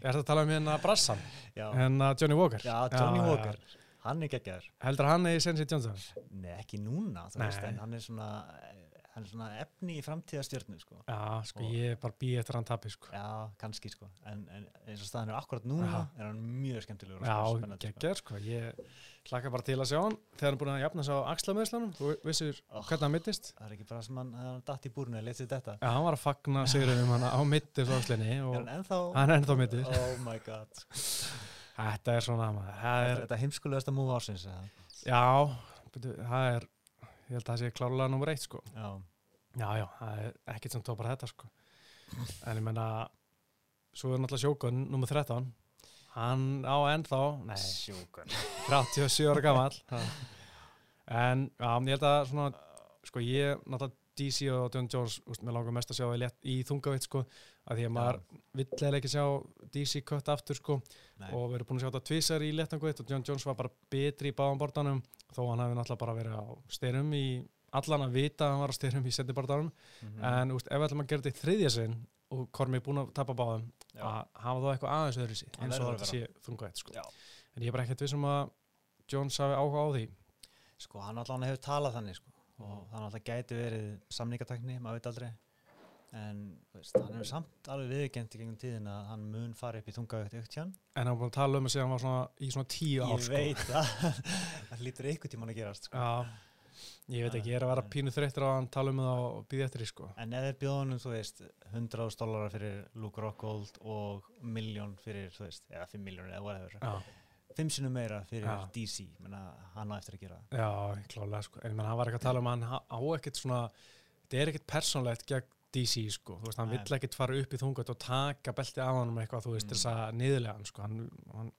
Ertu að tala um hérna Brassan? (laughs) já, Hérna Johnny Walker? já, Johnny Walker hann er geggjaður Heldur hann eða Sensi Johnson? Nei, ekki núna, þú veist, en hann er svona hann er svona efni í framtíðastjörnu sko. Já, sko, Og- ég er bara býð eftir hann tapi, sko. Já, kannski sko en, en eins og staðan er akkurat núna Já. er hann mjög skemmtilegur og Já, sko. geggjör, sko. Ég hlakka bara til að sjá hann þegar hann búin að jafna á axlamöðslanum. Þú vissir Oh. hvernig hann mittist? Það er ekki bara sem hann, hann datt í búrinu að leta þetta Já, hann var að fagna sigurinn um hann á mittis á axlinni og hann er ennþá mittis. Oh my god Þetta er svona. Það er, það er, ég held að það sé klárlega nummer eitt, sko. Já, Já, já, það er ekkert sem tópar þetta, sko. En ég menna, svo er náttúrulega sjókun, nummer 13. Hann á ennþá, nei, sjúkun 37 ára gammal (laughs) en já, ég held að svona, sko ég, náttúrulega DC og John Jones, úst, mér langar mest að sjá í, í þungavitt, sko, að því að maður vill eða ekki sjá DC kött aftur, sko, Nei, og við erum búin að sjá þetta tvísar í léttangavitt og John Jones var bara betri í báðanbordanum þó hann hefði náttúrulega bara verið á styrum í allan að vita að hann var á styrum í setnibordanum, mhm. en úst, ef við ætlum að gera þetta í þriðja sinn og Kormi er búin að tapa báðum, að hafa þá eitthvað aðeins öðru sí, Hann eins og að þetta sé þungavitt, sko. En ég er bara ekkert vissum að Jones hafi áhuga á því. Sko, hann allan hefur talað þannig sko og Mhm. þannig að það gæti verið samningatekni, maður veit aldrei en veist, hann hefur samt alveg viðurkend í gegnum tíðin að hann mun fara upp í þungavægt aukttján En hann var að tala um að segja hann var svona í svona tíu ár, Ég sko. veit (laughs) það, það lítur ykkur tíman að gerast sko. Ég veit ekki, ég er að vera pínu þreyttur á að hann tala um það og býði eftir því, sko. En ef þeir bjóðunum, þú veist, 100 dólarar fyrir Luke Rockhold og miljón fyrir, þú veist, eða 5 miljónir eða whatever, Já, 5 sinum meira fyrir Já. DC, menna, hann á eftir að gera það. já, klálega, sko. En ég menn, hann var ekki að tala um hann ha- á ekkert svona, þetta er ekkert persónlegt gegn DC, sko. Þú veist, hann vill ekkert fara upp í þungat og taka belti af hann um eitthvað, þú veist, Mm. þess að niðurlega hann, sko. Hann, hann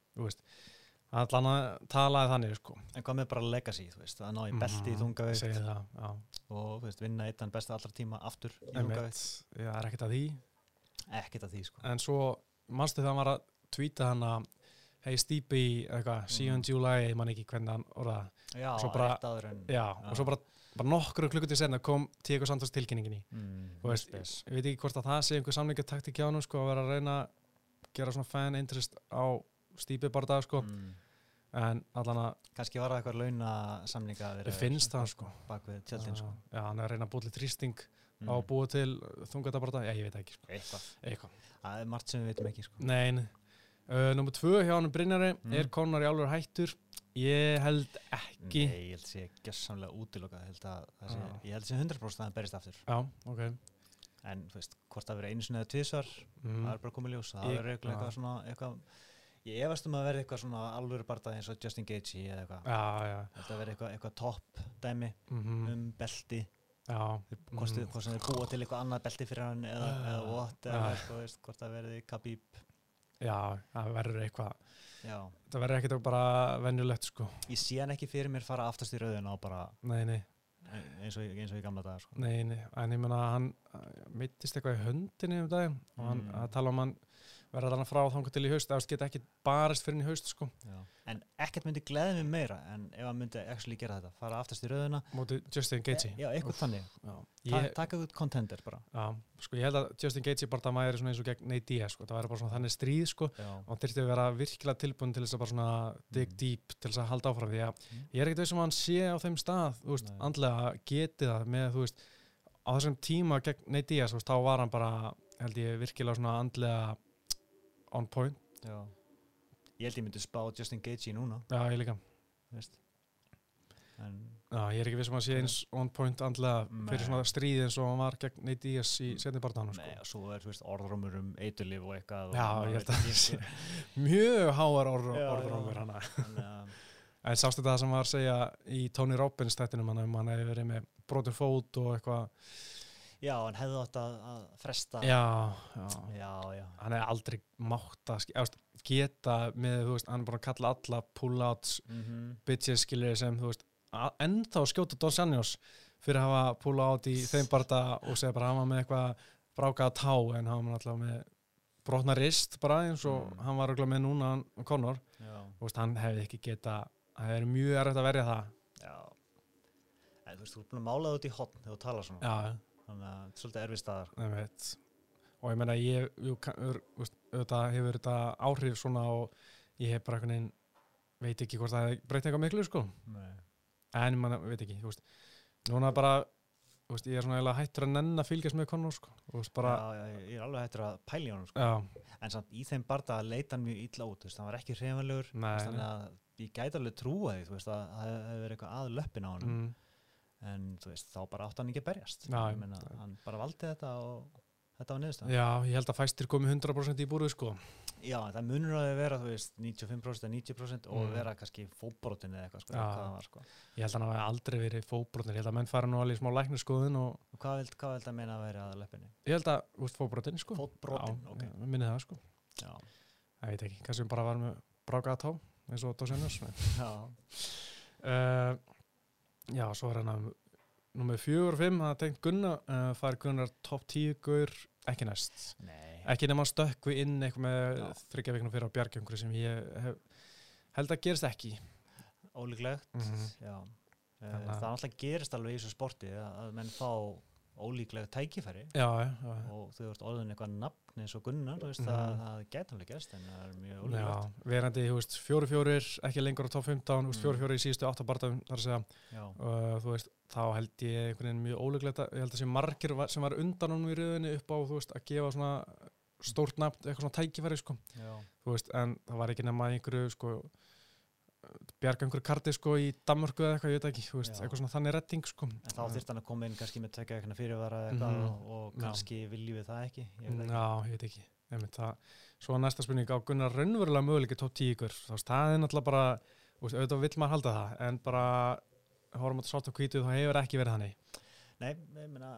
allan að talaði þannig, sko. En hvað með bara legacy, þú veist, að ná í belti í Mhm, það, já. og, veist, vinna eitt besta allra tíma aftur í þungavíkt. Já, það er ekkert að því. Ekkert að því, sko. En svo, þegar hann var að tvíta hann að Hey Stevie, eitthvað, see you in. July, ég man ekki hvernig hann orðaði. Já, rétt áður en... Já, og svo bara, bara nokkru klukkutíð senna kom Tíko Santos tilkynningin í. Mm, Þú veist, spes. ég veit ekki hvort að það sé einhver samlingataktik hjá hann, sko, að vera að reyna að gera svona fan interest á Stevie bara dag, sko. Mm. En allan að kannski var það eitthvað launa samninga Mér finnst það, sko. bak við tjöldin sko. já, hann er að reyna að búið til þrýsting mm. á að búa til þungatabarta, já, ég veit ekki sko. eitthvað eitthvað, það er margt sem við veitum ekki sko. nein uh, Númer tvö hjá hann Brynjari Mm. er Conor í alveg hættur ég held ekki nei, ég held sé gessamlega útilokað ég held að það sé, Já. ég held sé 100% að það berist aftur já, ok en þú veist, hvort það verið einu sinni eða tvísvar mm. það er bara komið ljós, það Ég- ég efast um að verði eitthvað svona alvöru barða eins og Justin Gaethje eða eitthvað já, já, þetta verði eitthvað, eitthvað topp dæmi mm um belti já hvort, mhm. hvort sem þeir búa til eitthvað annað belti fyrir hann eða, Já. eða what eða Já. eitthvað, veist, hvort það verði Khabib já, það verður eitthvað já. það verður ekkert bara venjulegt sko ég sé hann ekki fyrir mér fara aftast í rauðina og bara nei, nei, eins og, eins og í gamla dagar sko. nei, nei en ég meina hann mittist eitthvað í höndinni um daginn og hann Mm. Að verða hann frá þangað til í haust eða geta ekki barist fyrir í haust sko. En ekkert myndi gleði mig meira en ef hann myndi actually gera þetta fara aftast í rauðina móti Justin Gaethje. já, eitthvað þannig, já. Ta Ég, taka út contender bara. Já, sko ég held að Justin Gaethje bara það væri eins og gegn Nate Diaz sko, það væri bara svona þannig stríð sko. Og hann þyrfti að vera virkilega tilbúin til þess að bara svona dig Mm. deep til þess að halda áfram því að Mm. ég er ekkert veist um að hann sé á þeim stað veist, andlega geti það með þú veist, á þessum tíma gegn Nate Diaz, þá var hann bara held ég virkilega svona andlega on point, Já. ég held ég myndi spá Justin Gaethje núna já ég líka en já, ég er ekki veist um að hann sé eins on point andlega fyrir Nei. svona stríð eins og hann var gegn Nate Diaz í setni barndanum Nei, sko. og svo er orðrómur um eiturlif og eitthvað Já, og ég held að það sé (laughs) mjög háar orð, Já, orðrómur já. hana Þannig að- (laughs) En sástu þetta sem var að segja í Tony Robbins þættinum hann um hann hefði verið með brotur fót og eitthvað Já, hann hefði átt að, að fresta. Já, já. Já, já. Hann hefði aldrei mátt að sk- veist, geta með, þú veist, hann er búin að kalla alla pull-outs, Mm bitches skilur sem, þú veist, a- ennþá skjóta Don Sanjos fyrir að hafa pull-out í þeim barða og segja bara hann var með eitthvað brákaða tá en hann var alltaf með brotna rist bara eins og Mm. hann var örugglega með núna hann Conor, já, þú veist, hann hefði ekki geta það hefði verið mjög erfitt að verja það. Já. En þú veist, þú er búin að mála það út í hotn þegar þú tala svona. Já, Þannig að þetta er svolítið erfið staðar veit og ég meina ég auðvitað hefur þetta áhrif svona og ég hef bara einhvern veginn veit ekki hvort það breytti eitthvað miklu sko. Nei. en mann veit ekki, veist núna bara, veist, ég er svona hættur að nenn að fylgjast með Conor sko. Veist bara, já, já, ég er alveg hættur að pæla í honum sko. En samt í þeim barða leita hann mjög illa út Hann var ekki hrefanlegur Þannig að ég gæti alveg trúa því að það hefði verið eitthvað að löppin á hann mm, En þú veist, þá bara átti hann ekki að berjast Já, meina, Hann bara valdi þetta og þetta var niðurstaðan já, ég held að fæstir komi 100% í búruð sko Já, það munur að vera, veist, 95% eða 90% og Mm. vera kannski fótbrotin eða eitthvað, sko, Já. það var, sko. ég held að hann hafi aldrei verið fóbrotin, ég held að menn fara nú alveg í smá læknarskoðun og Og hvað vilt að meina að vera að löppinni? ég held að, veist, fóbrotin sko Fótbrotin, já, ok. ég minni það sko, Já. ég veit ekki, kannski við bara varum með brákaða tá, eins og Dósenjós Já. uh, já, svo er hann að Númer fjögur og fimm, það er tengt Gunnar uh, fær Gunnar topp tíu gaur ekki næst, Nei. ekki nema stökkvi inn eitthvað með Já. þryggja viknum fyrir á bjargjöngri sem ég hef, held að gerist ekki Ólíklegt, Mhm. já. Eh, Þannig að- Það alltaf gerist alveg í þessu sporti að menn fá ólíklega tækifæri já, já, já, og þú ert orðin eitthvað nafn eins og Gunnar, þú veist, Mhm. það, það geta alveg gerst en það er mjög já ólíklegt. verandi, þú veist, fjóri fjórir ekki lengur á topp 15, þú veist, Mm. fjóri fjórir í síðustu áttabartafum, þar að segja Já. uh, þú veist, þá held ég einhvern veginn mjög ólíklegt að, ég held að sé margir var, sem var undan honum í rauðinni upp á, þú veist, að gefa svona stórt nafn, eitthvað svona tækifæri, sko Já. þú veist, en það var ekki nema einhverju sko bjarga einhverju karti sko í Danmörku eða eitthvað, ég veit ekki, þú veist, Já. eitthvað svona þannig retting sko. En þá þyrst hann að koma inn kannski með tvekja eitthvað fyrirvara eða eitthvað Mhm. og, og Já. kannski viljum við það ekki. Ég veit ekki. Já, ég veit ekki, nefnir það Svo að næsta spurning á Gunnar raunverulega möguleiki 10 ykkur, þá veist, það er náttúrulega bara þú veist, auðvitað vill maður halda það en bara horfum á svart og hvítu þá hefur ekki verið þannig Nei, ég meina,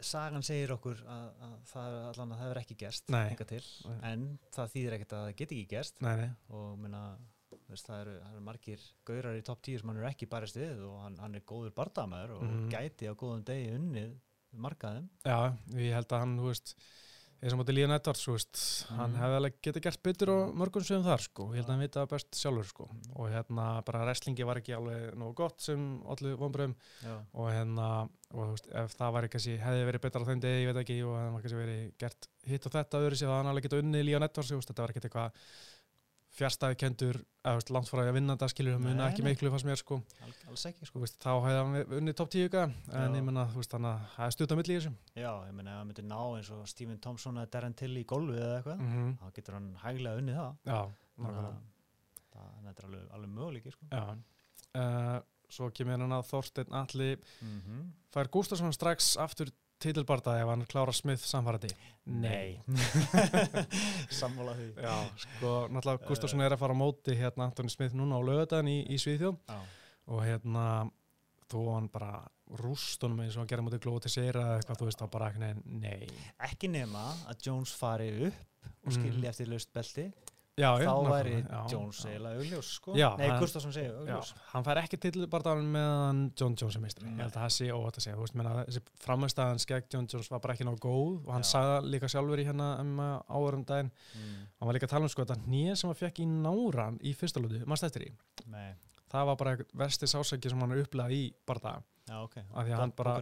sagan segir okkur að, að það er allan að það hefur ekki gerst Nei. en það þýðir ekkert að það geti ekki gerst Nei, nei, og meina, veist, það, eru, það eru margir gaurar í topp 10 sem hann er ekki barist við og hann, hann er góður bardamæður og Mhm. gæti á góðum degi unnið markaðum. já, ég held að hann, þú veist eins og móti Líðan Edvards, þú veist hann Mhm. hefði alveg getið gert betur á mörgum sem þar, sko, ég held að hann vita það best sjálfur, sko, Mhm. og hérna bara wrestlingi var ekki alveg nógu gott sem allir vonbröðum og hérna, og þú veist, ef það var kannski, hefði verið betra á þeim degi, ég veit ekki og hefði kannski verið gert hitt og þetta öðru sér, það hann alveg geta unnið Líðan Edvards, þú veist, þetta var ekkert eitthvað fjärstæði kendur eða veist, langt frá því að vinna þetta skilur það muna ekki nei. miklu fannst mér sko Al, alls ekki sko. Veist, þá hefði hann unnið top 10 ykkar, en ég menna, þú veist, þannig að það er stutt á milli í þessum. Já, ég meina ef hann myndi ná eins og Stephen Thompson eða Darren Till í golfið eða eitthvað Mm þá getur hann hæglega unnið það Já, Þannig að það þetta er alveg, alveg möguleiki sko. Já. Uh, svo kemur hann að Þorsteinn Alli mm -hmm. fær Gustafsson strax aftur titilbarda ef hann klára Smith samfærandi. (laughs) Sammála því. Já, sko, náttúrulega Gustafsson er að fara á móti hérna Antoni Smith núna á lögadaginn í, í Svíþjóð. Já, og hérna þó hann bara rústunum eins og hann gerði mútið glóti sér eða eitthvað, þú veist, þá bara ekki nei. ekki nema að Jones fari upp og skilji eftir laust belti Já, þá nákvæmlega, væri Jones eiginlega augljós sko. Nei, Gustafsson segir Já, augljós hann fær ekki titilbardaðan meðan John Jones er meistri. Ég held að það sé óvægt að segja. Veist, framhæstæðan skegg John Jones var bara ekki nóg góð og hann það líka sjálfur í hérna um áörum daginn. mm. Hann var líka að tala um sko þetta nýja sem hann fekk í náran í fyrsta lúti, maður stættir í. Nei, Það var bara versti sásæki sem hann er upplegað í bardaða. já ok Af því að hann bara-.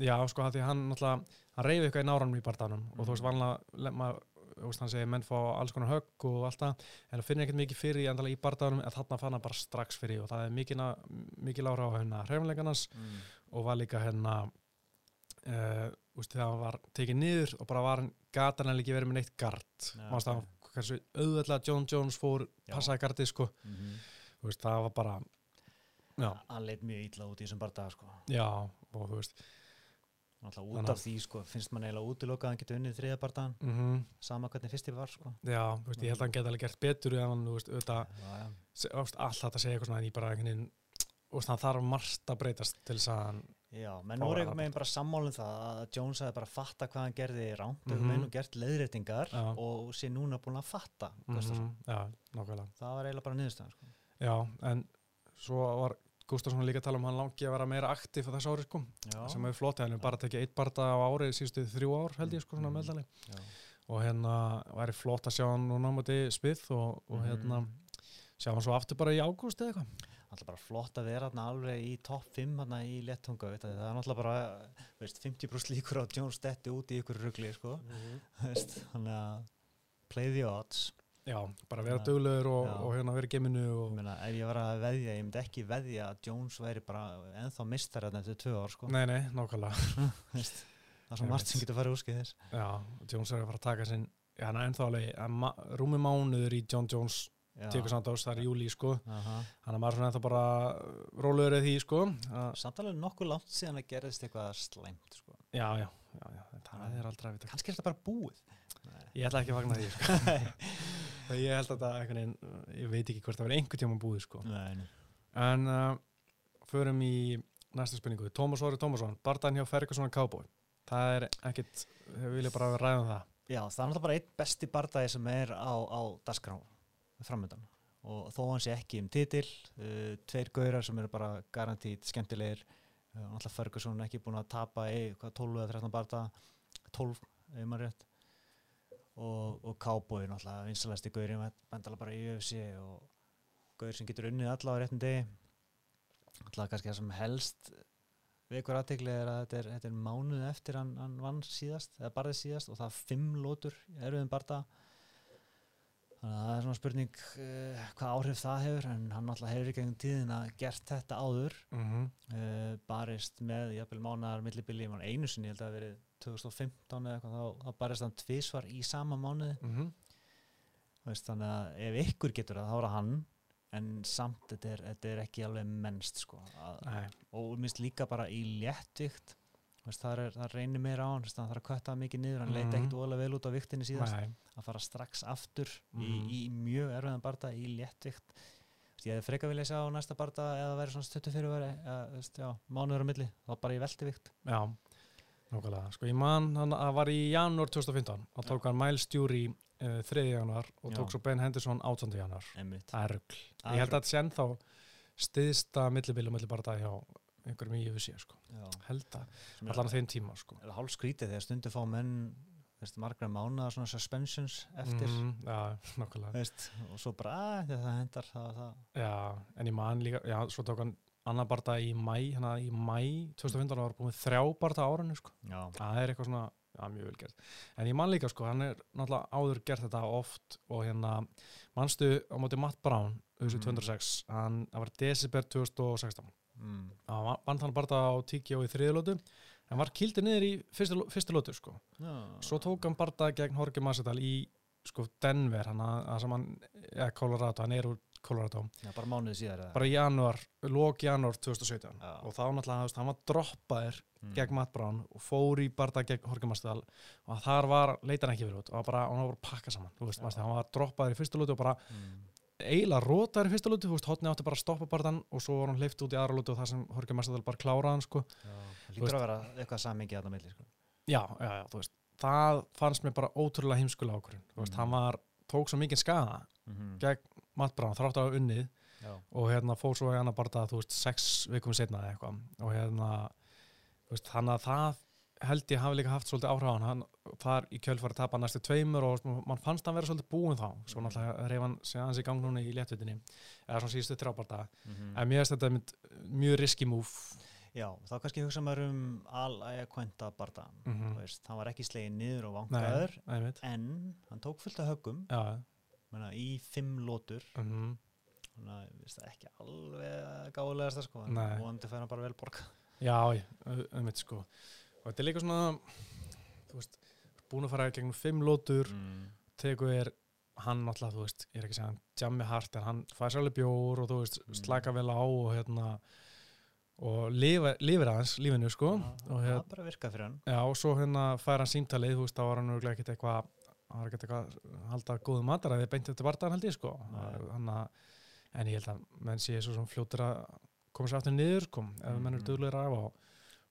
Já, sko, af því hann hann reyði eitthvað í náranum í bardaðanum og þú veist, Mhm. vanlega, veist, hann segir menn fá alls konar högg og allt það, en það finnir ekkert mikið fyrir í endalega í bardaðanum, en þarna fann hann bara strax fyrir og það er mikil, mikil ára á hérna hreyfanleikarnas mm. og var líka hérna uh, úst, hann var tekið niður og bara var hann gatan hann ekki verið með neitt gard mannst það hversu auðvitað John Jones fór Já. passaði gardið sko Mm -hmm. Veist, það var bara hann leit mjög illa út í þessum bardaga sko. já og þú veist Þannig út af því sko, finnst mann eiginlega útilokað að hann getur unnið þriða bardagan mm sama hvernig fyrsti var sko. já, veist, ég held að hann geti alveg gert betur ef hann, auðvitað allt þetta segja eitthvað svona en ég bara einhvern veginn þarf margt að breytast til þess að hann Já, menn voru einhvern veginn bara sammálum það að Jones hefði bara fatta hvað hann gerði rámt mm. -hmm. og gert leiðréttingar Já. og sé núna búin að fatta Gustafsson. Mhm, já, nákvæmlega það var eiginlega bara niðurstæðan sko. já, en svo var Gustafsson líka að tala um að hann langi að vera meira aktiv á þessu ári sko. Já, sem er flott, hann er bara tekið eitt barda á árið síðustu þrjú ár held ég sko svona meðalagi já. og hérna væri flott að sjá hann núna á móti spið og, og Mhm. hérna sjá hann svo aftur bara í ágúst eða eitthvað. Alltaf bara flott að vera þarna alveg í topp 5 þarna í lettunga, það. Er náttúrulega bara veist, 50% líkur á að Jones detti út í ykkur rugli, sko, veist, þannig að play the odds. Já, bara vera Já. duglegur og, og hérna vera geminu Ég og meina, ef ég var að veðja, ég myndi ekki veðja að Jones væri bara ennþá mistar þarna eftir tvö ár, sko. nei, nei, nákvæmlega (laughs) það er svo margt sem getur farið úrskið þess. já, Jones er að fara að taka sinn er ennþá alveg að rúmi mánuður í John Jones tekur samt ás, það er í júli sko hann er maður svona ennþá bara rólegur eða því sko að, Samt alveg nokkuð langt síðan að gerðist eitthvað slæmt, sko. já, já, já, já, það er aldrei að vita Kannski er þetta bara búið. ég ætla ekki að fagna því sko. (laughs) ég held að það veginn ég veit ekki hvort það verið einhvern tíma búið sko Nei, nei. En uh, förum í næsta spurningu. Tómas Óri Tómasson, barðan hjá Ferguson og Cowboy. Það er ekkit, við viljum bara ræða um það. Já, það er náttúrulega bara einn besti bardagi sem er á, á dasgrá framöndan og þó hann sé ekki um titil uh, tveir gaurar sem eru bara garantít skemmtilegir uh, náttúrulega Ferguson ekki búin að tapa í hvað, 12 eða 13 barda 12, ef maður rétt og, og Cowboy náttúrulega vinsalæsti gaurinn vendala bara í UFC og gaur sem getur unnið alla á réttum degi. Náttúrulega kannski það sem helst vekur aðtegli er að þetta er, þetta er mánuð eftir hann, hann vann síðast eða barðið síðast og það er fimm lótur í erfiðum barða. Þannig að það er svona spurning uh, hvað áhrif það hefur en hann náttúrulega hefur í gegnum tíðina gert þetta áður. Mm -hmm. uh, barist með jafnvel mánuðar millibili, einu sinni, held að verið 2015 eða eitthvað, þá, barist hann tvísvar í sama mánuði. Mm Veist, þannig að ef ykkur getur það þá er það hann en samt þetta er, þetta er ekki alveg mennst sko, að, og minnst líka bara í léttvikt Veist, það, er, það reynir meira á hann veist, hann þarf að kötta mikið niður, hann leit Mhm. ekkert óalega vel út á viktinni síðast. Nei, að fara strax aftur Mhm. í, í mjög erfiðan barda í léttvikt. Veist, ég hefði freka vilja sjá á næsta barda eða væri svona stuttu fyrir veri mánuður á milli, þá bara í veltivikt. Já, nákvæmlega. Sko, ég man, hann það var í janúar 2015 og tók hann Miles Jury uh, 3. januar og Já. tók svo Ben Henderson 18. januar. Það er. Það Ég held að þetta sé ennþá stiðsta millibili og millibarda hjá einhverjum í UFC, sko. Já, Held að, allan á þeim tíma, sko. er hálf skrítið þegar stundu fá menn veist, margra mánuða svona suspensions eftir Mhm, Já, (laughs) nákvæmlega. veist, og svo bara að það hendar það, það. Já, en ég man líka, já, svo tók hann annar barða í mæ, hérna í mæ 2015 og var búin með þrjá barða á árinu, sko. Það er eitthvað svona, Já, mjög vel gert. En ég man líka sko, hann er náttúrulega áður gert þetta oft og hérna, manstu á móti Matt Brown, þessu Mhm. 206, hann, var December 2016. mm. Hann vann hann bara á tíkjó í þriðlótu, hann var kildur niður í fyrstu, lótu sko. Svo tók hann bara gegn Jorge Masvidal í sko Denver, hann að sem hann, eða Colorado, hann er úr Colorado, Já, bara mánuði síðar eða? bara í janúar, lók janúar 2017 Já. og þá náttúrulega, þú veist, hann var droppaður Mm. gegn Matt Brown og fór í barða gegn Jorge Masvidal og þar var, leita hann ekki verið út og bara, hann var bara að pakka saman, þú veist, hann var droppaður í fyrstu lótu og bara Mm. eiginlega rótaður í fyrstu lótu, þú veist, hotni átti bara að stoppa barðan og svo var hann hleyft út í aðra lótu og það sem Jorge Masvidal bara kláraði hann, sko lítur að vera eitthvað samingi að það milli sko. já, já, já, þú veist, það fannst mér bara ótrúlega heimskulega veist, Mm. hann var tók svo mikið skada mm gegn Matt Brown, þrátt að hafa unnið Já, og hérna fór svo í annar barða þú veist, sex vikum setna eða eitthvað. Og hérna, þú veist, þannig að það held ég hafi líka haft svolítið áhrif á hann. Hann þar í kjölfari tapa næstu tveimur og mann fannst hann vera svolítið búinn þá. Svo náttúrulega reyf hann aðeins í gang núna í léttvitinni eða svona síðustu þrjábarda Mhm. en mér finnst þetta mjög riski múf Já, þá kannski hugsa maður um Al-Aya Quenta bardaðan Mhm. Þú veist, hann var ekki slegin niður og einmitt. en hann tók fullt af höggum. Menna, í fimm lótur mhm, þannig að ég veist, ekki alveg gáðulegast það sko, en vonandi fær hann bara vel borga já, au- einmitt sko. Og þetta er líka svona þú veist, búin að fara gegnum fimm lótur mm. tegur er hann náttúrulega, þú veist, ég er ekki að segja hann jammi hart en hann fær sér alveg bjór og þú veist, Mm. slaka vel á og hérna og lifa, lifir aðeins lífinu sko Já, og það hérna, bara virkað fyrir hann já, og svo hérna fær hann símtalið, þú veist, þá var hann örugglega ekkert eitthvað hann var ekkert eitthvað að halda góðu mataræði beint eftir bardaðan held ég sko Nei. hann að, en ég held að menn sé svo svona fljótur að koma sér aftur niður sko, ef menn eru Mhm. duglegir af og,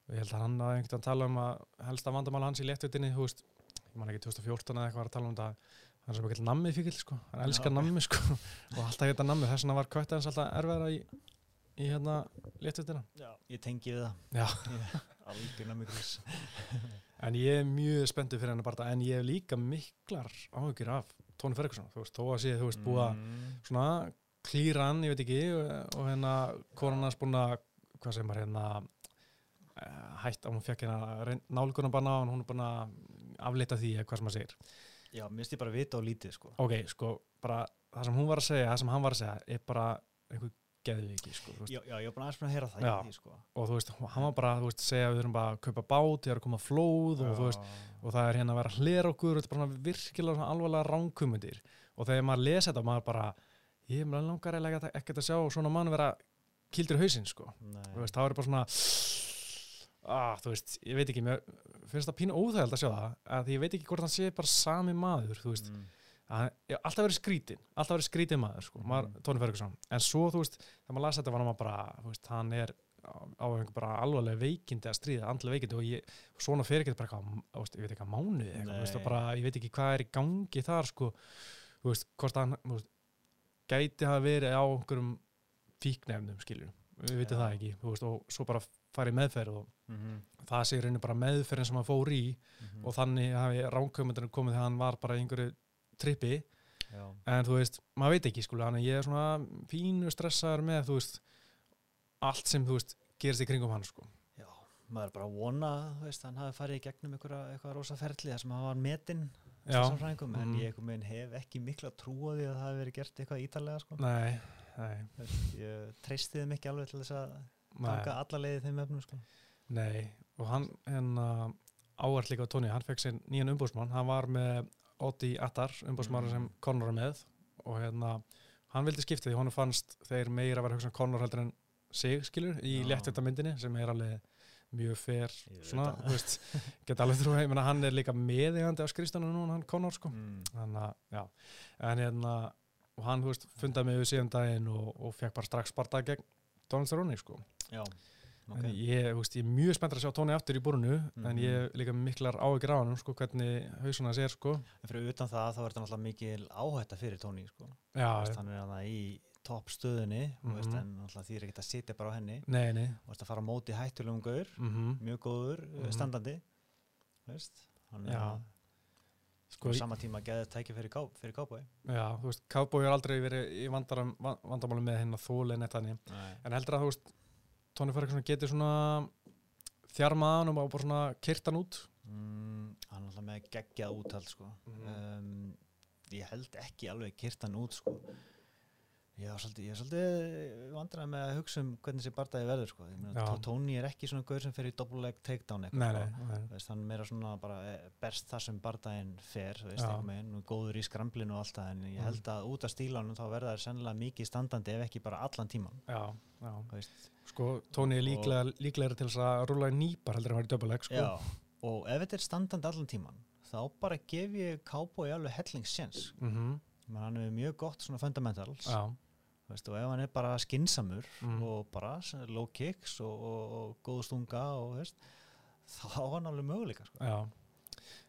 og ég held að hann að einhvern tala um að helsta vandamál hans í léttvitinni, þú veist ég man ekki 2014 eða eitthvað var að tala um þetta hann er sem ekki nammi fíkil sko, hann elskar Já. nammi sko (laughs) og alltaf geta nammi, þess vegna var kvætt hans alltaf erfæra í, í hérna léttvitina Já, ég tengi við það. (laughs) En ég er mjög spenntur fyrir henni bara en ég hef líka miklar áhugir af Tóni Ferguson, þú veist, þó að sé þú veist búið að mm. svona klýra hann, ég veit ekki og, og hérna konan hans búin að hvað sem er hérna eh, hætt að hún fekk hérna nálgunabanna og hún er búin að aflita því eða hvað sem maður segir. Já, mér finnst ég bara vita og lítið sko. Ok, sko, bara það sem hún var að segja það sem hann var að segja er bara einhver geðviki, sko, Já, já, ég er bara aðeins búin að heyra það Já. því sko. Og þú veist, hann var bara, veist, segja við erum bara að kaupa bát, ég er að koma flóð og veist, og það er hérna að vera að hlera okkur og þetta er bara virkilega alvarlega ránkumundir og þegar maður lesa þetta, maður bara ég langar eiginlega ekkert að sjá svona mann vera kildur í hausinn, sko. Veist, þá er bara svona ah, þú veist, ég veit ekki mér finnst það pínu óþægild að sjá það að ég veit ekki hvort hann sé bara sami maður þú veist, mm. Að, alltaf verið skrítin alltaf verið skrítin maður, sko, maður, Mhm. Tony Ferguson en svo, þú veist, þegar maður lasa þetta var hann bara, veist, hann er á einhver bara alvarlega veikindi að stríða andlega veikindi og ég, svona fyrir ekki bara eitthvað, ég veit ekki að mánuði eitthvað, ég veit ekki hvað er í gangi þar, sko, þú veist, hvort hann veist, gæti hafa verið á einhverjum fíknefnum, skilur við veitum Já. það ekki, veist, og svo bara farið meðferð og Mm það sé rauninni bara meðferðin sem hann fór í -hmm. og þannig hafi ránkömyndinu komið þegar hann var bara í einhverju trippi Já, en þú veist, maður veit ekki skulu, þannig að ég er svona fínu stressaður með þú veist, allt sem þú veist, gerist í kringum hann sko. já, maður er bara að vona þú veist, hann hafi farið í gegnum eitthvað rosa ferli þar sem hann var metinn en mhm. ég hef ekki mikla trú á því að það hafi verið gert eitthvað ítalega sko. nei, nei, veist, ég treysti þeim ekki alveg til þess að taka alla leiði þeim efnum sko. nei og hann, hérna áhvert líka á tóni, hann fekk sér nýjan umbúsmann hann var með Otti Attar umbúsmann Mm. sem Conor er með og hérna, hann vildi skipta því hann fannst þeir meira að vera hugsa um Conor heldur en sig, skilur, í Já. léttþetta myndinni sem er alveg mjög fer Ég veit svona, þú veist, geta alveg trú heim hann er líka meðigandi á skrifstanu núna hann Conor sko, mm. þannig að, já en hérna, og hann, þú veist, fundaði mig við síðan daginn og, og fekk bara strax sparta gegn Donald Cerrone, sko Já, en ok ég, veist, ég er mjög spenntur að sjá Tóni aftur í búrunu, en Mhm. ég hef líka miklar áhyggjur á hann, sko, hvernig hausuna sér, sko En fyrir utan það þá er þetta náttúrulega mikil áhætta fyrir Tóni sko. Hann er hann í topp stöðunni mm Mhm. en náttúrulega því er ekkert að sitja bara á henni nei, nei og veist, að fara á móti hættulegum gaur mm mjög góður, mm Mhm. standandi veist, hann er Já. að- sko, sama tíma geðið tæki fyrir, ká, fyrir kábói já, þú veist, Cowboy er aldrei verið í vandaram, vandamálum með hinn að þóli neitt hann en heldur að, þú veist, Tóni Ferguson getur svona þjarmað hann og bara svona kyrt hann út mm, hann með geggjað úthald sko. Mhm. um, ég held ekki alveg kyrt hann út sko. Ég var svolítið, er svolítið vandræði með að hugsa um hvernig þessi bardagi verður sko. Ég meina, Já. Tó- Tony er ekki svona gaur sem fer í double leg takedown eitthvað, sko. er meira svona bara eh, berst það sem bardaginn fer og góður í skramblinu og allt það en ég Mm. held að út af stílanum þá verða það sennilega mikið standandi ef ekki bara allan tíman Já, já. Sko, Tóni er líklega, líklega til þess að rúla í nýpar heldur en að vera í döpuleg, sko. Já, og ef þetta er standandi allan tíman þá bara gef ég Cowboy alveg hellingssjens Mm hann er mjög gott svona fundamentals Já, þú veist, og ef hann er bara skinsamur Mm. og bara low kicks og, og, og góð stunga og veist, þá á hann alveg möguleika sko.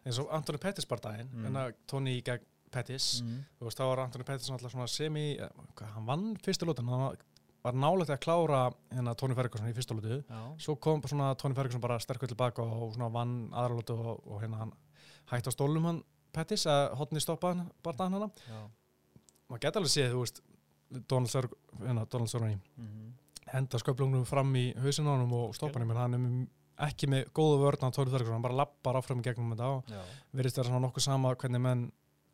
Eins og Antoni Pettis bardaginn, Mm. en að Tóni gegn Pettis, mm. veist, þá var Antoni Pettis semi, eh, hvað, hann vann fyrstu lótan, hann var, var nálægt að klára hérna Tóni Ferguson í fyrstu lótu. Svo kom bara svona Tóni Ferguson bara sterkur tilbaka og svona vann aðra lótu og, og hérna hann hætti á stólum hann Pettis að hotni stoppa hann bardaginn hana. já. Maður geta alveg séð, þú veist, Donald Sörgani, Mm henda sköplunum fram í hausinn á honum og stoppa hann, hann er ekki með góða vörn á Tóni Ferguson, hann bara lappar áfram gegnum þetta og verðist vera svona nokkuð sama hvernig menn,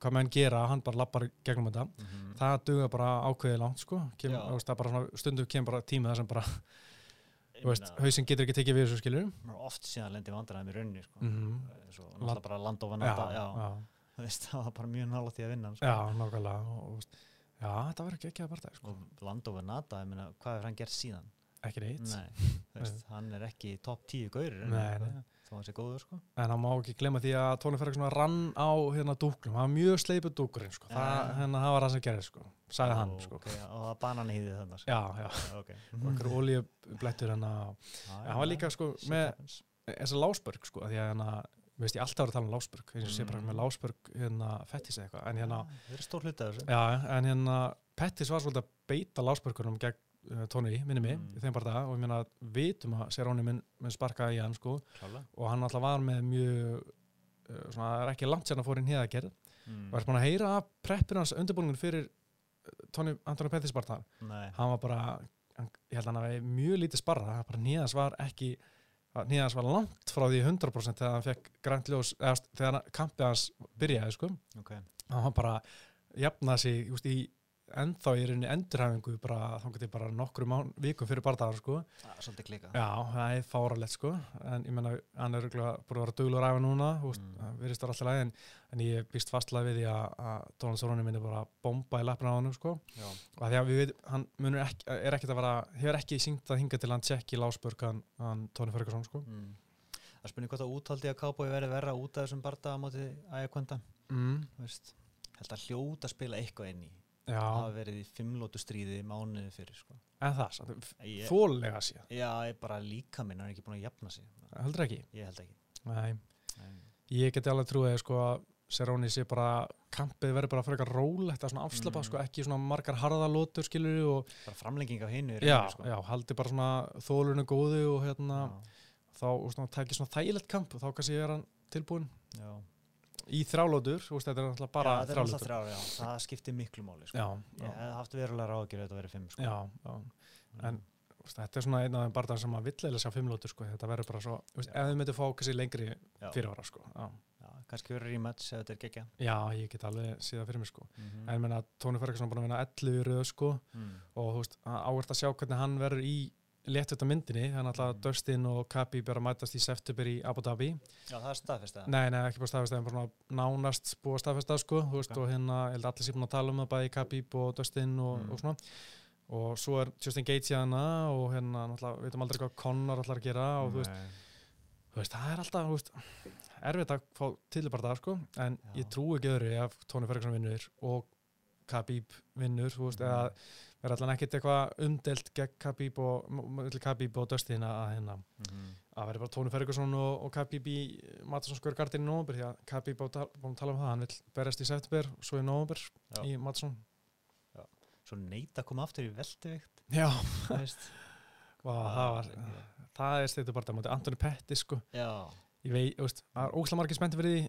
hvað menn gera, hann bara lappar gegnum þetta. Mm Það duga bara ákveðið langt, sko. Kem, veist, það svona, stundum kemur bara tíma þar sem bara, veist, meina, hausinn getur ekki tekið við þessu skilur. oft síðan lendi vandræðum í rauninni sko. Mm svo náttúrulega bara land ofan það var bara mjög nála því að vinna hann, sko. já, nákvæmlega. Og, já, þetta verður ekki ekki að barða, sko. og land ofan nata, ég meina, hvað hefur hann gert síðan Ekki neitt. nei, (laughs) veist, hann er ekki í topp 10 gaurir Nei, nei. þá hann sé góður sko En hann má ekki glemma því að Tóni Ferguson rann á hérna dúklum, hann var mjög sleipur dúkurinn sko. það, Já. hérna, það var það sem gerði sko. sagði hann Ó, sko. ok, og það banan hýði þannig sko. Já, já, ok (laughs) og einhverju oljublettur hann að, Já, hann var líka sko með lásbörg sko, af því að hérna, veist ég alltaf var að tala um lásbörg, eins og sé bara Mm. með lásbörg hérna fettis eða eitthvað, en hérna það er stór hluti af þessu. Já, en hérna Pettis var svolítið að beita lásbörgunum gegn uh, Tóni, minni mig, Mm. í þeim bara það og ég meina, vitum að Seróni minn, minn sparka í hann sko, klálega. Og hann alltaf var með mjög uh, svona, það er ekki langt sérna fór inn hér að gera mm. og er búin að heyra af preppinu hans undirbúningun fyrir uh, Tony, Antoni Pettis bara nei, hann var bara, hann, ég held að hann nýðans var langt frá því 100% þegar hann fekk grænt ljós eða þegar kampið hans byrjaði sko. ok hann bara jafnaði sig í ennþá í rauninni endurhæfingu bara þá getið bara nokkru mán, vikum fyrir bardaðar sko. það er svolítið klika já, það er fáralegt sko en ég menna, hann er örugglega búin að vera duglur æfa núna, Mm. virðist það alltaf lægi en, ég býst fastlega við því að, að Donald Soroni minni bara bomba í lappina á hann sko já, og að því að við veitum, hann munur ekki, er ekkert að vera, hefur ekki syngt að hinga til hann tjekki Lásburg hann, hann Tóni Ferguson sko. mm. það spurning hvort að úthaldi að Cowboy verði verra út af þessum barda á móti Ægjakvönda mm. held að hljóta að spila eitthvað inn í Já, hafa verið í fimmlótu stríði mánuði fyrir sko. En það, þólega séð, já, ég bara líka minn hann er ekki búin að jafna sig. Heldur ekki? Ég held ekki. Nei, Nei. ég geti alveg trúið sko að Seróni sé bara, kampið verður bara frekar rólegt að afslapa, Mm. sko, ekki svona margar harðalótur og, bara framlenging af hinu já, sko. já, haldi bara svona þólunu góðu og hérna, þá, tæki svona þægilegt kamp og þá kannski er hann tilbúin já. Í þrálótur, þetta er náttúrulega bara já, er þrálótur. þrjár, já, það skiptir miklu máli sko. Já, ég hef haft verulega ráðgjur að þetta verið fimm sko. já, já. en þú veist, þetta er svona einn af þeim barðar sem maður vill eða sjá fimmlótur sko, þetta verður bara svo, veist, ef þið myndir fá kannski lengri já, fyrirvara sko, já. já, kannski verið rematch ef þetta er gegja já, ég get alveg síðan fyrir mig sko, mm en ég meina Tóni Ferguson búin að vinna 11 í röð sko mm. og þú veist, áhvert að sjá hvernig hann verður í léttut myndinni, þannig að Mm. Dustin og Kabi byrja að mætast í september í Abu Dhabi, já, það er staðfest að nei, nei, ekki bara staðfesta en bara nánast búið að staðfesta sko, þú veist, og hérna, að allir búin að tala um það bæði Kabi og Dustin og, Mm. og svona og svo er Justin Gates í hana og hérna, náttúrulega, veitum aldrei hvað Conor ætlar að gera og þú veist, þú veist, það er alltaf, þú veist, erfitt að fá tilbarða, sko, en Já. ég trú ekki öðru ef Tony Ferguson vinnur og Khabib vinnur, þú veist, Mhm. eða verður allan ekkert eitthvað umdelt gegn Khabib og, og Dustin að hérna, að verður bara Tony Ferguson og, og Khabib í Madison Square Garden í nóvember, því að Khabib búin að tala um það, hann vil berjast í september og svo í nóvember Já. í Madison. svo neyta að koma aftur í veldivikt Já. Vá, það var, það er steytu bara Antoni Pettis, sko, já, ég veit, það er ósla margir spennti fyrir því,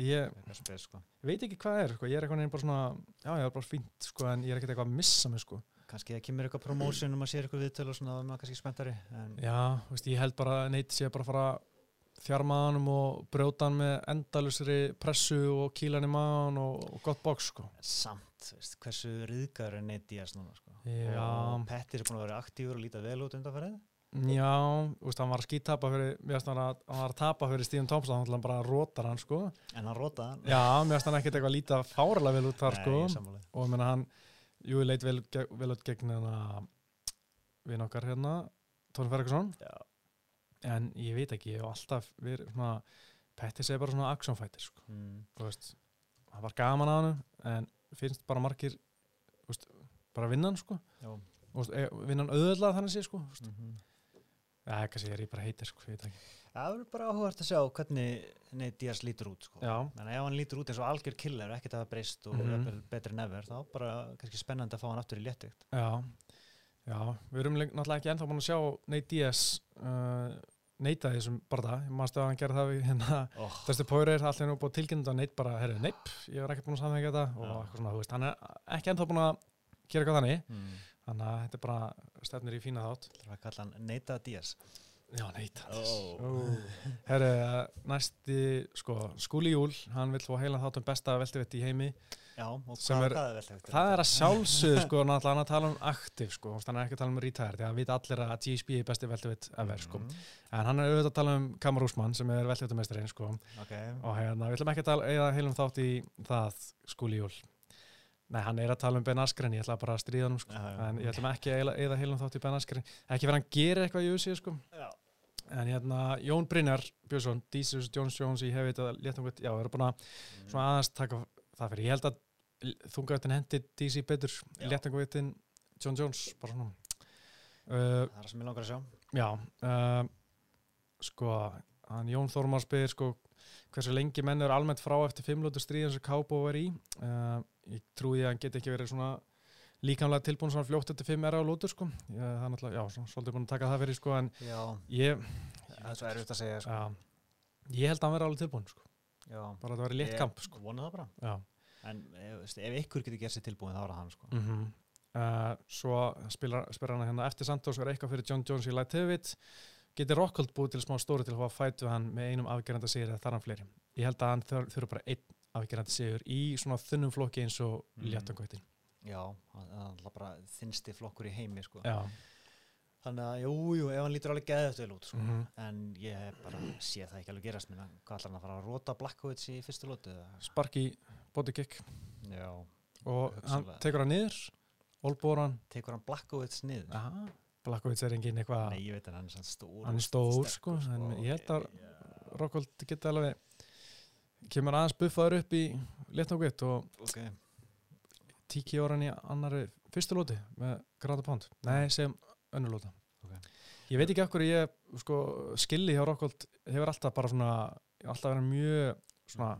ég, spes sko veit ekki hvað það er, sko. ég er eitthvað neginn bara svona, já, ég er bara fínt, sko, en ég er ekkert eitthvað að missa mig, sko. kannski það kemur eitthvað promotion og maður sér eitthvað viðtölu og svona, þá er maður kannski spenntari en, Já, veist, ég held bara að neitt sé bara að fara að þjarmaðanum og brjótan með endalusri pressu og kílan í maðan og, og gott box sko. samt, veist, hversu riðgar er Nate Diaz núna sko. Já. og Pettis er búin að vera aktífur og líta vel út undanferðið Já, veist, hann var að skítapa fyrir, mér finnst hann að, hann var að tapa fyrir Stephen Thompson, hann bara rótar hann sko. en hann rótaði hann Já, mér finnst hann ekkert eitthvað líta fárlega vel út þar sko. Nei, sammála. og ég meina hann, jú, leit vel, vel út gegn hérna við nokkar hérna, Tóni Ferguson Já. en ég veit ekki, ég hef alltaf verið svona, Pettis er bara svona action fighter sko. Mm. þú veist, það var gaman að hann en finnst bara margir þú veist, bara vinnan sko Já. Þú veist, e- vinnan auðvitað þannig sé sko Þú veist, Mm Já, kannski er ég bara heitir sko, ég veit ekki. Það verður bara áhugavert að sjá hvernig Nate Diaz lítur út sko. Já, en ef hann lítur út eins og algjör killer ekkert að það breyst og mm betri en ever þá bara kannski spennandi að fá hann aftur í léttugt já, já við erum náttúrulega ekki ennþá búin að sjá Nate Diaz uh, neita þessum barða, ég maður stöða að hann gera það við hérna oh. Þessi Póri er allir nú búið tilkynnt og Nate bara, herru, neip, ég var ekkert búin að samþengja þetta. Og eitthvað svona, þú veist, hann er ekki ennþá búin að gera eitthvað þannig, mm. Þannig að þetta er bara stefnir í fína þátt. Það er að kalla hann Nate Diaz Já, neita. Oh. Herru, næsti, sko, Skúli Júl, hann vill fá heilan þáttum besta veltivitt í heimi. Já, og hvað, er- hvað er vel hægt Það er að sjálfsögðu, sko, náttúrulega hann að tala um aktiv, sko, hann er ekki að tala um retire, því að vita allir að GSP er besti veltivitt ever, sko. mm. En hann er auðvitað að tala um Kamar Úsmann, sem er veltivittamestarinn, sko, Ok, og hérna, Nei, hann er að tala um Ben Askren, ég ætla bara að stríða hann, sko, en ég ætlum ekki að eða heilum þátt í Ben Askren, ekki fyrir hann gerir eitthvað í USA, sko, en hérna, Jón Brynjar Björnsson, Dísus Jones Jones í hefið þetta léttum já, við erum búin að svona aðeins taka það fyrir, ég held að þungavitin hendi DC betur, Já. léttangavitin John Jones, bara svona. Uh, Það er það sem ég langar að sjá. já uh, sko, hann Jón Þormar spyr sko, hversu lengi menn eru almennt frá eftir fimmlótu stríð eins og Kábo er í. Uh, ég trúi að hann geti ekki verið svona líkamlega tilbúin svona fljótt eftir fimm era á lótur sko, ég, það er náttúrulega, já, svona, svolítið búin að taka það fyrir sko, en Já, ég það er svo erfitt að segja sko. já, ég held að hann verið alveg tilbúin sko, Já, bara að það verið létt kamp sko, vona það bara. En ef, veist, ef ykkur getur gert sér tilbúin þá er það hann sko. mm uh, svo spilar hann hérna eftir Santos er eitthvað fyrir John Jones í Light Heavyweight getur Rockhold búið til smá stóri til að fætu hann með einum afgerandi sigur eða þar hann fleiri ég held að hann þur- þurfi bara einn afgerandi sigur í svona þunnum flokki eins og mm. léttangvættin Já, það er alltaf bara þinnsti flokkur í heimi sko. já, Þannig að, jú, jú, ef hann lítur alveg geðið vel út sko. Mhm. En ég bara sé það ekki alveg gerast minna Hvað ætlar hann að fara að rota Blackovits í fyrstu lótu? sparki body kick Já og hann tekur hann niður olbóran, Tekur hann Blackovits niður? aha Blackovits er engin eitthvað, Nei, ég veit en hann er sann stór Hann er og stór, sterkur, sko, en ég held að- Já. Rockhold geti alveg kemur aðeins buffaður upp í léttangvætt og Ok, tíki áran í annari fyrstu lóti með Granda Pound nei, sem önnur lóta. Ok. ég veit ekki hverju ég sko, skilli hjá Rockhold hefur alltaf bara svona alltaf verið mjög svona,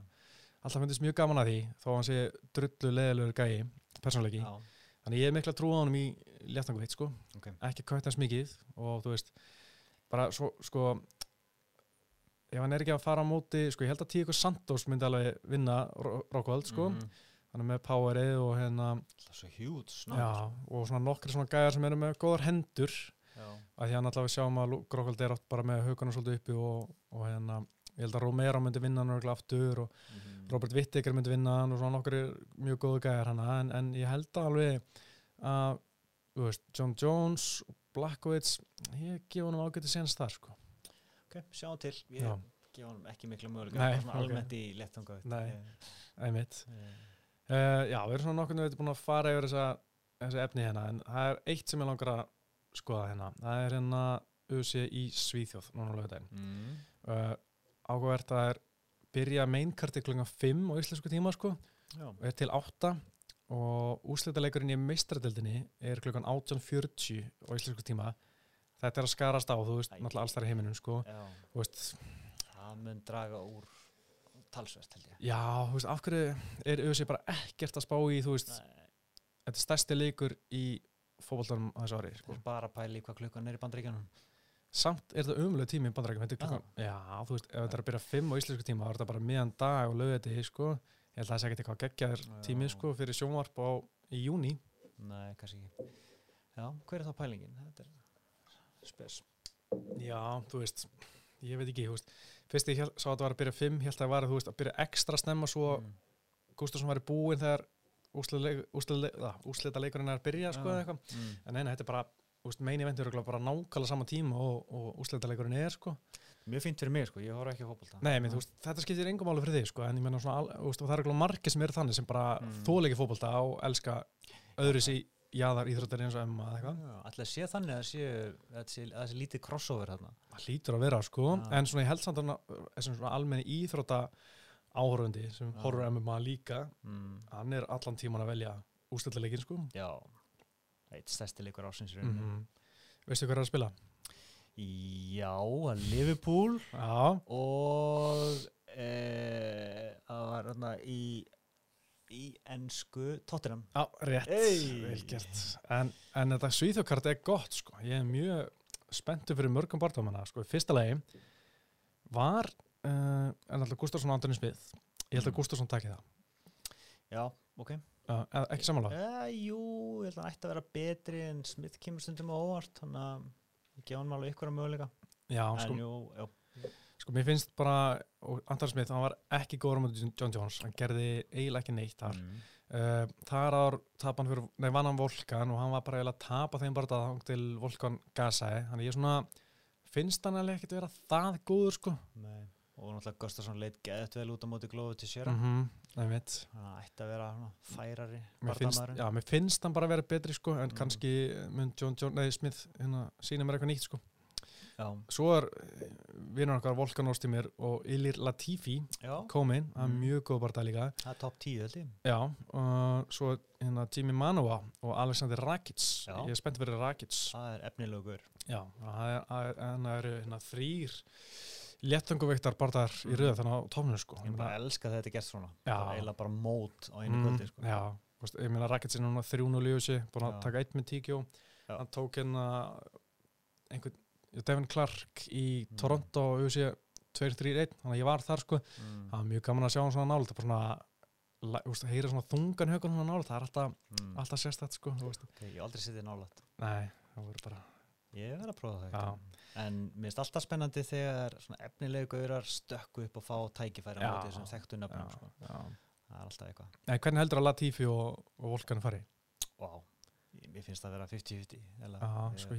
alltaf finnst mjög gaman að því þó að hann sé drullu leðilegur gæi persónleiki, Já, þannig ég er mikla trú á honum í léttangveit sko, ok. Ekki kvætt hans mikið og þú veist bara svo, sko ef hann er ekki að fara á móti, sko ég held að Tíko Santos myndi alveg vinna Ro- Rockhold sko, Mhm. hann er með powerið og hérna Það er svo hjút Já, og svona nokkri svona gæjar sem eru með góðar hendur. Já. að því að náttúrulega við sjáum að Grókvöld er oft bara með haugunum svolítið uppi og, og hérna, ég held að Romero myndi vinna hann örugglega aftur og Mhm. Robert Whittaker myndi vinna hann og svona nokkri mjög góðu gæjar hana en, en ég held að alveg að veist, John Jones og Blackowitz, ég gef hann ágæti senst þar sko. Ok, sjáum til Ég Já. gef honum ekki miklu möguleika Nei, bara svona ok. almennt í léttanga Nei. Einmitt. Eh, Uh, já, við erum svona nokkurnu veit búin að fara yfir þessa, þessa efni hérna en það er eitt sem ég langar að skoða hérna, það er hérna USA í Svíþjóð, núna á lögudaginn mm. uh, áhugavert að er byrja mainkarti klunga 5 á íslensku tíma sko, Já, og er til 8 og úslitaleikurinn í meistradeldinni er klukkan 18.40 á íslensku tíma. Þetta er að skarast á, þú veist, Æ. náttúrulega alls þar í heiminum sko, Það mun draga úr talsvert held ég. Já, þú veist, af hverju er USA bara ekkert að spá í, þú veist Nei, þetta er stærsti leikur í fótboltanum á þessu ári, sko. bara í hvað klukkan er í bandaríkjanum samt er þetta umlega tími í bandarækjum þetta klukkan, já, þú veist, ef þetta er að byrja 5 á íslensku tíma, þá er þetta bara miðan dag og lögði sko, ég held að það sé ekkert eitthvað geggjaður tími, sko, fyrir sjónvarp á í júni, Nei, kannski ekki Já, hver er þá pælingin? Þetta er spes já, þú veist ég veit ekki, þú veist, fyrst ég hélt- sá að það var að byrja 5 held að það var þú veist, að byrja ekstra snemma svo Mm. Gustafsson var í búin þegar úslita leikurinn er að byrja sko. Mm. en neina, þetta er bara meini vendur bara nákvæmlega sama tíma og, og úslita leikurinn er sko. Mjög fínt fyrir mig, sko, ég horf ekki á. Nei, minn, veist, þetta skiptir engum máli fyrir þig sko, en svona, al- úst, það er margir sem eru þannig sem bara Mm. þóleiki fótbolta og elska öðru sér jaðar íþróttar eins og emma eða eitthvað. Alltaf sé þannig að sé, að sé, að sé lítið crossover þarna. Það hlýtur að vera sko, Já. en svona ég held samt að almenni íþrótta áhörfundi sem Já. horfur MMA líka, Mm. hann er allan tíman að velja úrstöldaleikin sko. Já, eitt stærsti leikur ásins í Mm rauninni. Veistu hvað er að spila? Já, að Liverpool Já, og e, það var þarna í, í ennsku Tottenham. já, rétt, Ey. vel gert. En, en þetta svíþjókart er gott sko, ég er mjög spenntur fyrir mörgum barndamanna sko. Fyrsta lagi var, uh, en alltaf Gustafsson og Antoni Smith, ég held að Mm. Gustafsson taki það. Já, ok. Uh, ekki samanlega? E, jú, ég held að hann ætti að vera betri en Smith kemur stundum á óvart, þannig að ég gefa hann alveg ykkur að möguleika. Já, en sko, jú, já, sko, mér finnst bara, og Antoni Smith, hann var ekki góður á móti John Jones, hann gerði eiginlega ekki neitt þar. Mm. Uh, þar ár tap hann fyrir, nei, vann hann Volkan og hann var bara eiginlega að tapa þeim bara það til Volkan gasaði, þannig ég svona finnst hann alveg ekkert vera það góður sko. Nei. Og náttúrulega Gustafsson leit geðt vel út á móti glóðu til sér. Mm -hmm, að það ætti að vera svona færari Mér finnst, já, mér finnst hann bara vera betri sko, en Mm. kannski mun John, John, nei, Smith hérna, sína mér eitthvað nýtt sko. Svo er vinnur okkar Volkan Óstímir og Ilir Latifi já, komin, hann er Mm. mjög góð bara líka. það er top 10 held ég. Já, og svo hérna Jimmy Manua og Alexander Rakic. Já. Ég er spennt fyrir Rakic. Það er efnilegur. Já, það er- það er- það eru hérna þrýr léttanguveiktar barðar í Mhm. röða þannig á tóminu sko. Ég bara elska þetta er gert svona. Það er eiginlega bara mót á einu Mm, kvöldi, sko. Já, þú veist, ég meina Rakic er núna 3-0 í þessi, búin að taka eitt með tíkjó. Hann tók hérna einhvern, Devin Clark í Mm. Toronto og þessi 2-3-1, þannig að ég var þar sko. Mm. Það var mjög gaman að sjá hann svona nála, það er bara svona, heyra svona þungan högun svona nála, það er alltaf, Mm. alltaf sérstætt sko, þú veist. Ok, ég aldrei sittið nálægt. Nei, það voru bara, Ég verð að prófa það. En mér finnst alltaf spennandi þegar efnilegu gaurar stökku upp og fá tækifæri á móti þessum þekktu nöfnum. Sko. Það er alltaf eitthvað. Nei, hvernig heldur að Latifi og, og Volkan fari? Vá, Ég- mér finnst það að vera 50-50. eiginlega. Já, Ég- sko,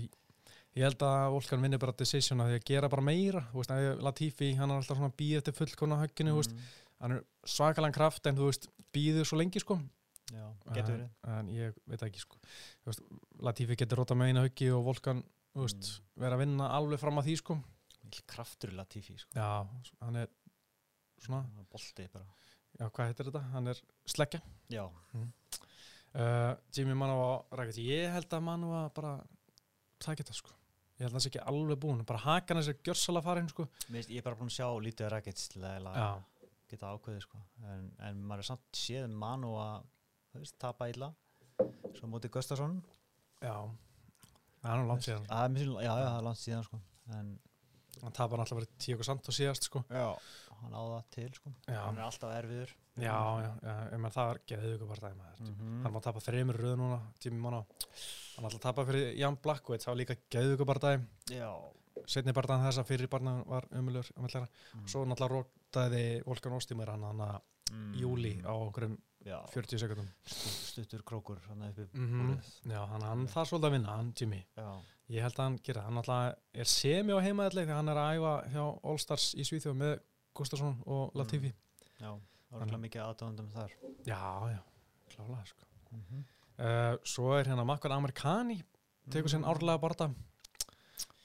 ég, held að Volkan vinni bara decision að því að gera bara meira veist, Latifi, hann er alltaf svona býð eftir fullkona högginu, Mm, hann er svakalega kraft en þú veist, býður svo lengi sko Já, verið. en ég veit ekki sko veist, Latifi getur róta með eina höggi og Volkan, veist, Mm. vera að vinna alveg fram að því sko kraftur Latifi, sko. já, hann er svona, Það er Bolti bara. já, hvað heitir þetta? hann er sleggja Já, uh, Jimmy Manova rækist, ég held að Manova bara það geta sko ég held að það sé ekki alveg búin, bara hakan þessi gjörsala farin sko finnst, ég er bara búin að sjá lítið Rakic til að geta ákveðið, sko. En, en maður er samt séð Manu að, þú veist, tapa illa. Svo móti Gustafsson. já það er nú langt síðan mér síðan, já, já, það er langt síðan, sko. En, hann tapar alltaf verið tíu og samt og síðast sko já, hann á það til, sko. Hann er alltaf erfiður. já, já, menn það er bara dæma mm. Mm hann má tapa þreymur röð núna Jimmy Manova hann alltaf tapa fyrir Jan Blackwood það var líka dæm Já. setni barðan þess að fyrir barðan var umulur umulera. Mm. svo náttúrulega rótaði Volkan Óstímur hann hann að mm. júli á okkurum já, 40 sekundum stuttur krókur hann Mhm. bólið. já, hann, hann það svolítið að vinna, hann Jimmy Já, Ég held að hann gera, hann alltaf er semi á heimaðalleg þegar hann er að æfa hjá All Stars í Svíþjóð með Gustafsson og Latifi. já, það var Þannig- ekki mikið aðdóðandum þar. Já, já, klálega sko. Mm -hmm. Uh, svo er hérna Makkan Amerikani, tekur sinn árlega barða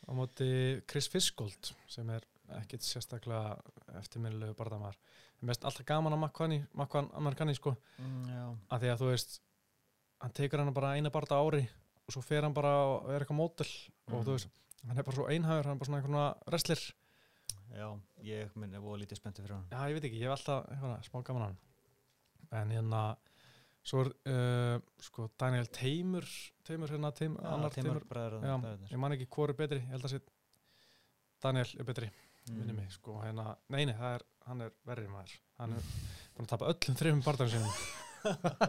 á móti Chris Fisgold sem er ekkit sérstaklega eftirminnilegu barðamæður. Mest alltaf gaman að Makkan, Makkan Amerikani sko, mm, að því að þú veist, hann tekur hann bara eina barða á ári og svo fer hann bara og er eitthvað mótel og Mm. þú veist, hann er bara svo einhæður, hann er bara svona einhvern wrestler já, ég minn er voða lítið spenntið fyrir hann. Já, ég veit ekki, ég hef alltaf eitthvað, smá gaman hann en hérna svo er uh, sko Daniel Teimur Teimur hérna, teim, annar Teimur bræður já, ég man ekki hvor er betri, ég held að sé Daniel er betri, Mm. minni mig sko, hérna, nei, nei, það er, hann er verri maður, hann er búin að tapa öllum þreifum barðanum sinum (laughs)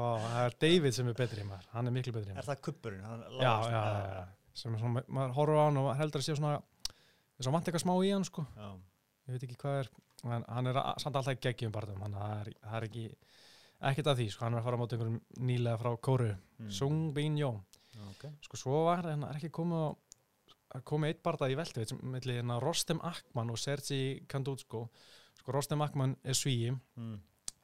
og það er David sem er betri maður, hann er miklu betri Er maður. það kuppurinn? Já, já, já, já, sem er svona, maður horfir á hann og heldur að sé svona þess að vant eitthvað smá í hann sko. Já. ég veit ekki hvað er en hann er samt alltaf í geggjum barðum hann það er, það er ekki ekkert að því sko, hann er að fara á móti einhverjum nýlega frá Kóru Mm. Sung Bin Yo Ok. sko svo var hann er ekki komið á að komið eitt barða í sem milli hérna Rostem Akman og Sergi Kandutsko sko Rostem Akman er svíi Mm.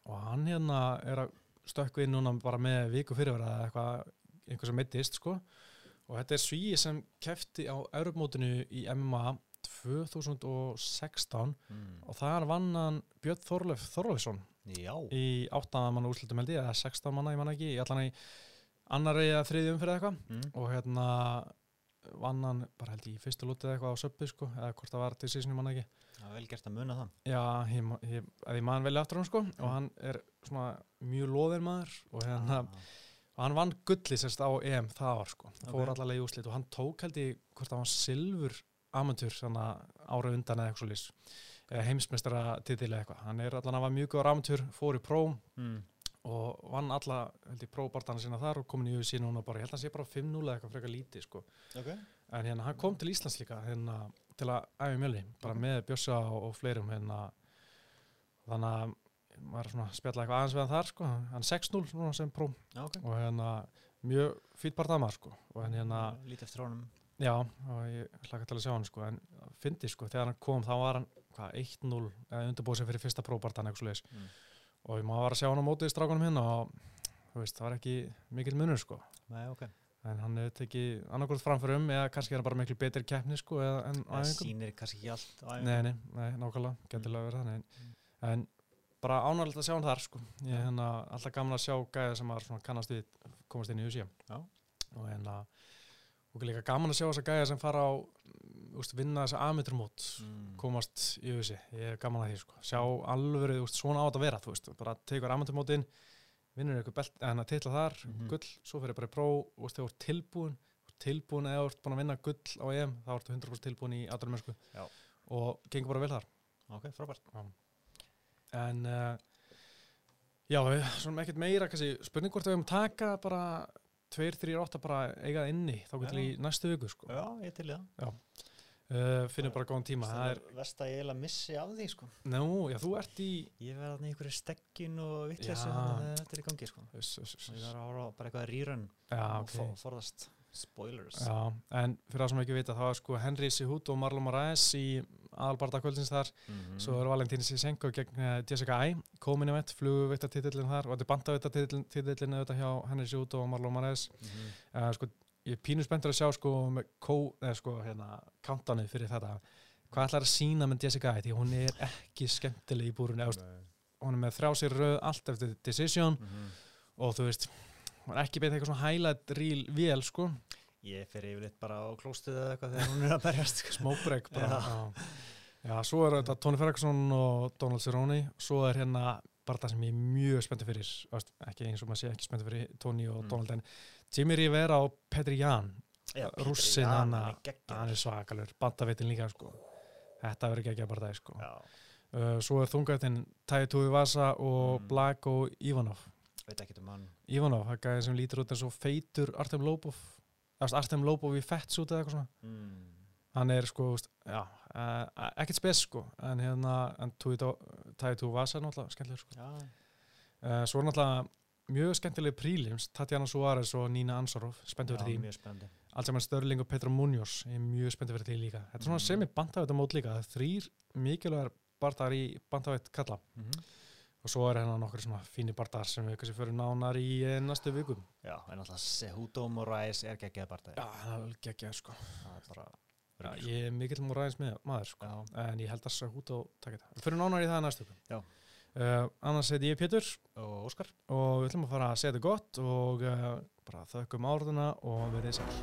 og hann hérna er að stökku inn núna bara með viku fyrirvara eða eitthvað, einhver sem mittist sko og þetta er svíi sem kefti á Europmótinu í MMA 2016 Mm. og þar vann hann Björn Þorleif Þorleifsson Já. í 8 manna úrslutum held ég eða 16 manna, ég man ekki, í allan í annari eða þriði umfyrir eitthvað Mm. og hérna vann hann bara held ég í fyrstu lútið eitthvað á söpbu sko, eða hvort það var til sísinu manna ekki Það er vel gert að muna það. Já, ég, ég, ég man vel aftur hann sko og hann er svona mjög loðin maður og, hérna, Ah. og hann vann gulli sérst á EM það var sko, það fór Ok. allavega í úslit og hann tók held ég hvort það var silfur amatúr ára undan eða eitthvað svo lýs eða heimsmeistara titil eða eitthvað hann er allan að var mjög góður amatúr, fór í pró Mm. Og vann alla held ég próbartana sína þar og komin í UFC núna bara, ég held að hann sé bara 5-0 eða eitthvað frekar lítið sko Ok. en hérna hann kom til Íslands líka hérna, til að æfa mjöli, bara með Bjössa og, og fleirum hérna þannig að maður svona spjalla eitthvað aðeins við hann þar sko, hann 6-0 núna sem pró Já, ok. og hérna mjög fýtt partama sko og hérna, Lítið eftir honum. já og ég hlaka til að sjá hann sko en fyndi sko, þegar hann kom þá var hann hvað, 1-0 eða undirbúið sem fyrir fyrsta próbartan eitthvað. Og maður var að sjá hann á mótið strákunum hérna og þú veist, það var ekki mikill munur sko. Nei, ok. en hann hefur tekið annarkvort framförum eða kannski er hann bara miklu betri keppni sko Það sýnir kannski ekki allt nei, nei, nei, nákvæmlega, getilega verið þannig. En, en bara ánægilegt að sjá hann þar sko. Ég er hérna alltaf gaman að sjá gæða sem kannast við komast inn í Já. og hérna og líka gaman að sjá þessa gæða sem fara á mm, úst, vinna þessa ametrumót Mm. komast í UFC, ég er gaman að því sko sjá alveg, úst, svona á þetta að vera þú veist, bara tegur ametrumótin vinnur eitthvað belt, en að titla þar Mhm. gull, svo fyrir bara í pró og þegar þú ert tilbúin þú tilbúin eða þú ert búin að vinna gull á EM þá ertu 100% tilbúin í Já. og gengur bara vel þar Ok, frábært. en uh, já, svona ekkert meira kannski, spurning hvort við höfum taka bara 2-3-8 bara eiga það inni þá getur Já. í næstu viku sko. Já, ég til í það. uh, finnum bara góðan tíma það er, Vest að ég eiginlega missi af því, sko. nú, já, þú ert í Ég verði þarna í einhverju stekkin og að þetta er í gangi, sko. s- s- s- Og Ég þarf að ára bara eitthvað rýrun og ok for, forðast spoilers. Já, en fyrir það sem ekki vita, þá er sko Henry Sihut og Marlon Moraes í aðalbarda kvöldsins þar, Mhm. svo er Valentín Sisenko gegn uh, Jessica Ai, komin í vett, flugvitta titillin þar og þetta er bandavitta titillin auðvitað hjá Henry Sihut og Marlon Moraes Mhm. uh, sko, ég er pínu spenntur að sjá sko, með kó, eða sko, hérna, kantanið fyrir þetta. Hvað ætlar að sína með Jessica Ai því hún er ekki skemmtileg í veist, hún er með þrjá sér röð allt eftir decision. Mhm. og þú veist hún er ekki beint eitthvað svona highlight reel vél sko, Ég fer yfirleitt bara á klóstið eða eitthvað þegar hún er að berjast. sko. smoke break bara, Já. já. já, svo er þetta Tony Ferguson og Donald Cerrone svo er hérna bara það sem ég er mjög spenntur fyrir ekki eins og maður sé ekki spenntur fyrir Tony og Mm. Donald en Jimmy Rivera og Petri Jan Já, Rússinn já, hana, hann hann er svakalur, bandavitin líka sko. þetta verður ekki að bara það sko. Uh, svo er þungaðin Tuvi Vasa og Mm. Black og Ivanov um. Ivanov, það gæði sem lítur út eins og feitur Artem Lobov Ást, Artem Lobov í fettsút eða eitthvað svona Mm. hann er sko, já, uh, ekkert spes sko, en hérna en Tai Tuvi Vasa er náttúrulega skemmtilegur sko. Uh, svo er náttúrulega mjög skemmtileg prílims Tatjana Suárez og Nína Ansarov spenntur já, fyrir því spennandi. Alzheimer Störling og Petra Munoz er mjög spenntið fyrir því líka þetta er svona Mhm. sem er bandaveit á mót líka það er þrýr mikilvægar bardagar í bandaveit kalla Mm og svo er hérna nokkur svona fínir bardagar sem við kannski fyrir nánar í eh, næstu vikum. Já, en alltaf Sehudo Moraes er geggjað bara Já, það er ekki sko. Það er bara Já, ég er mikill múræðins með maður sko. Já, en ég held að það og taka þetta við fyrir nánar í það næstu vikum. Já. uh, annars heiti ég Pétur. Og Óskar. Og við ætlum að fara að segja þetta gott og uh, bara þökkum árduna og verið sæl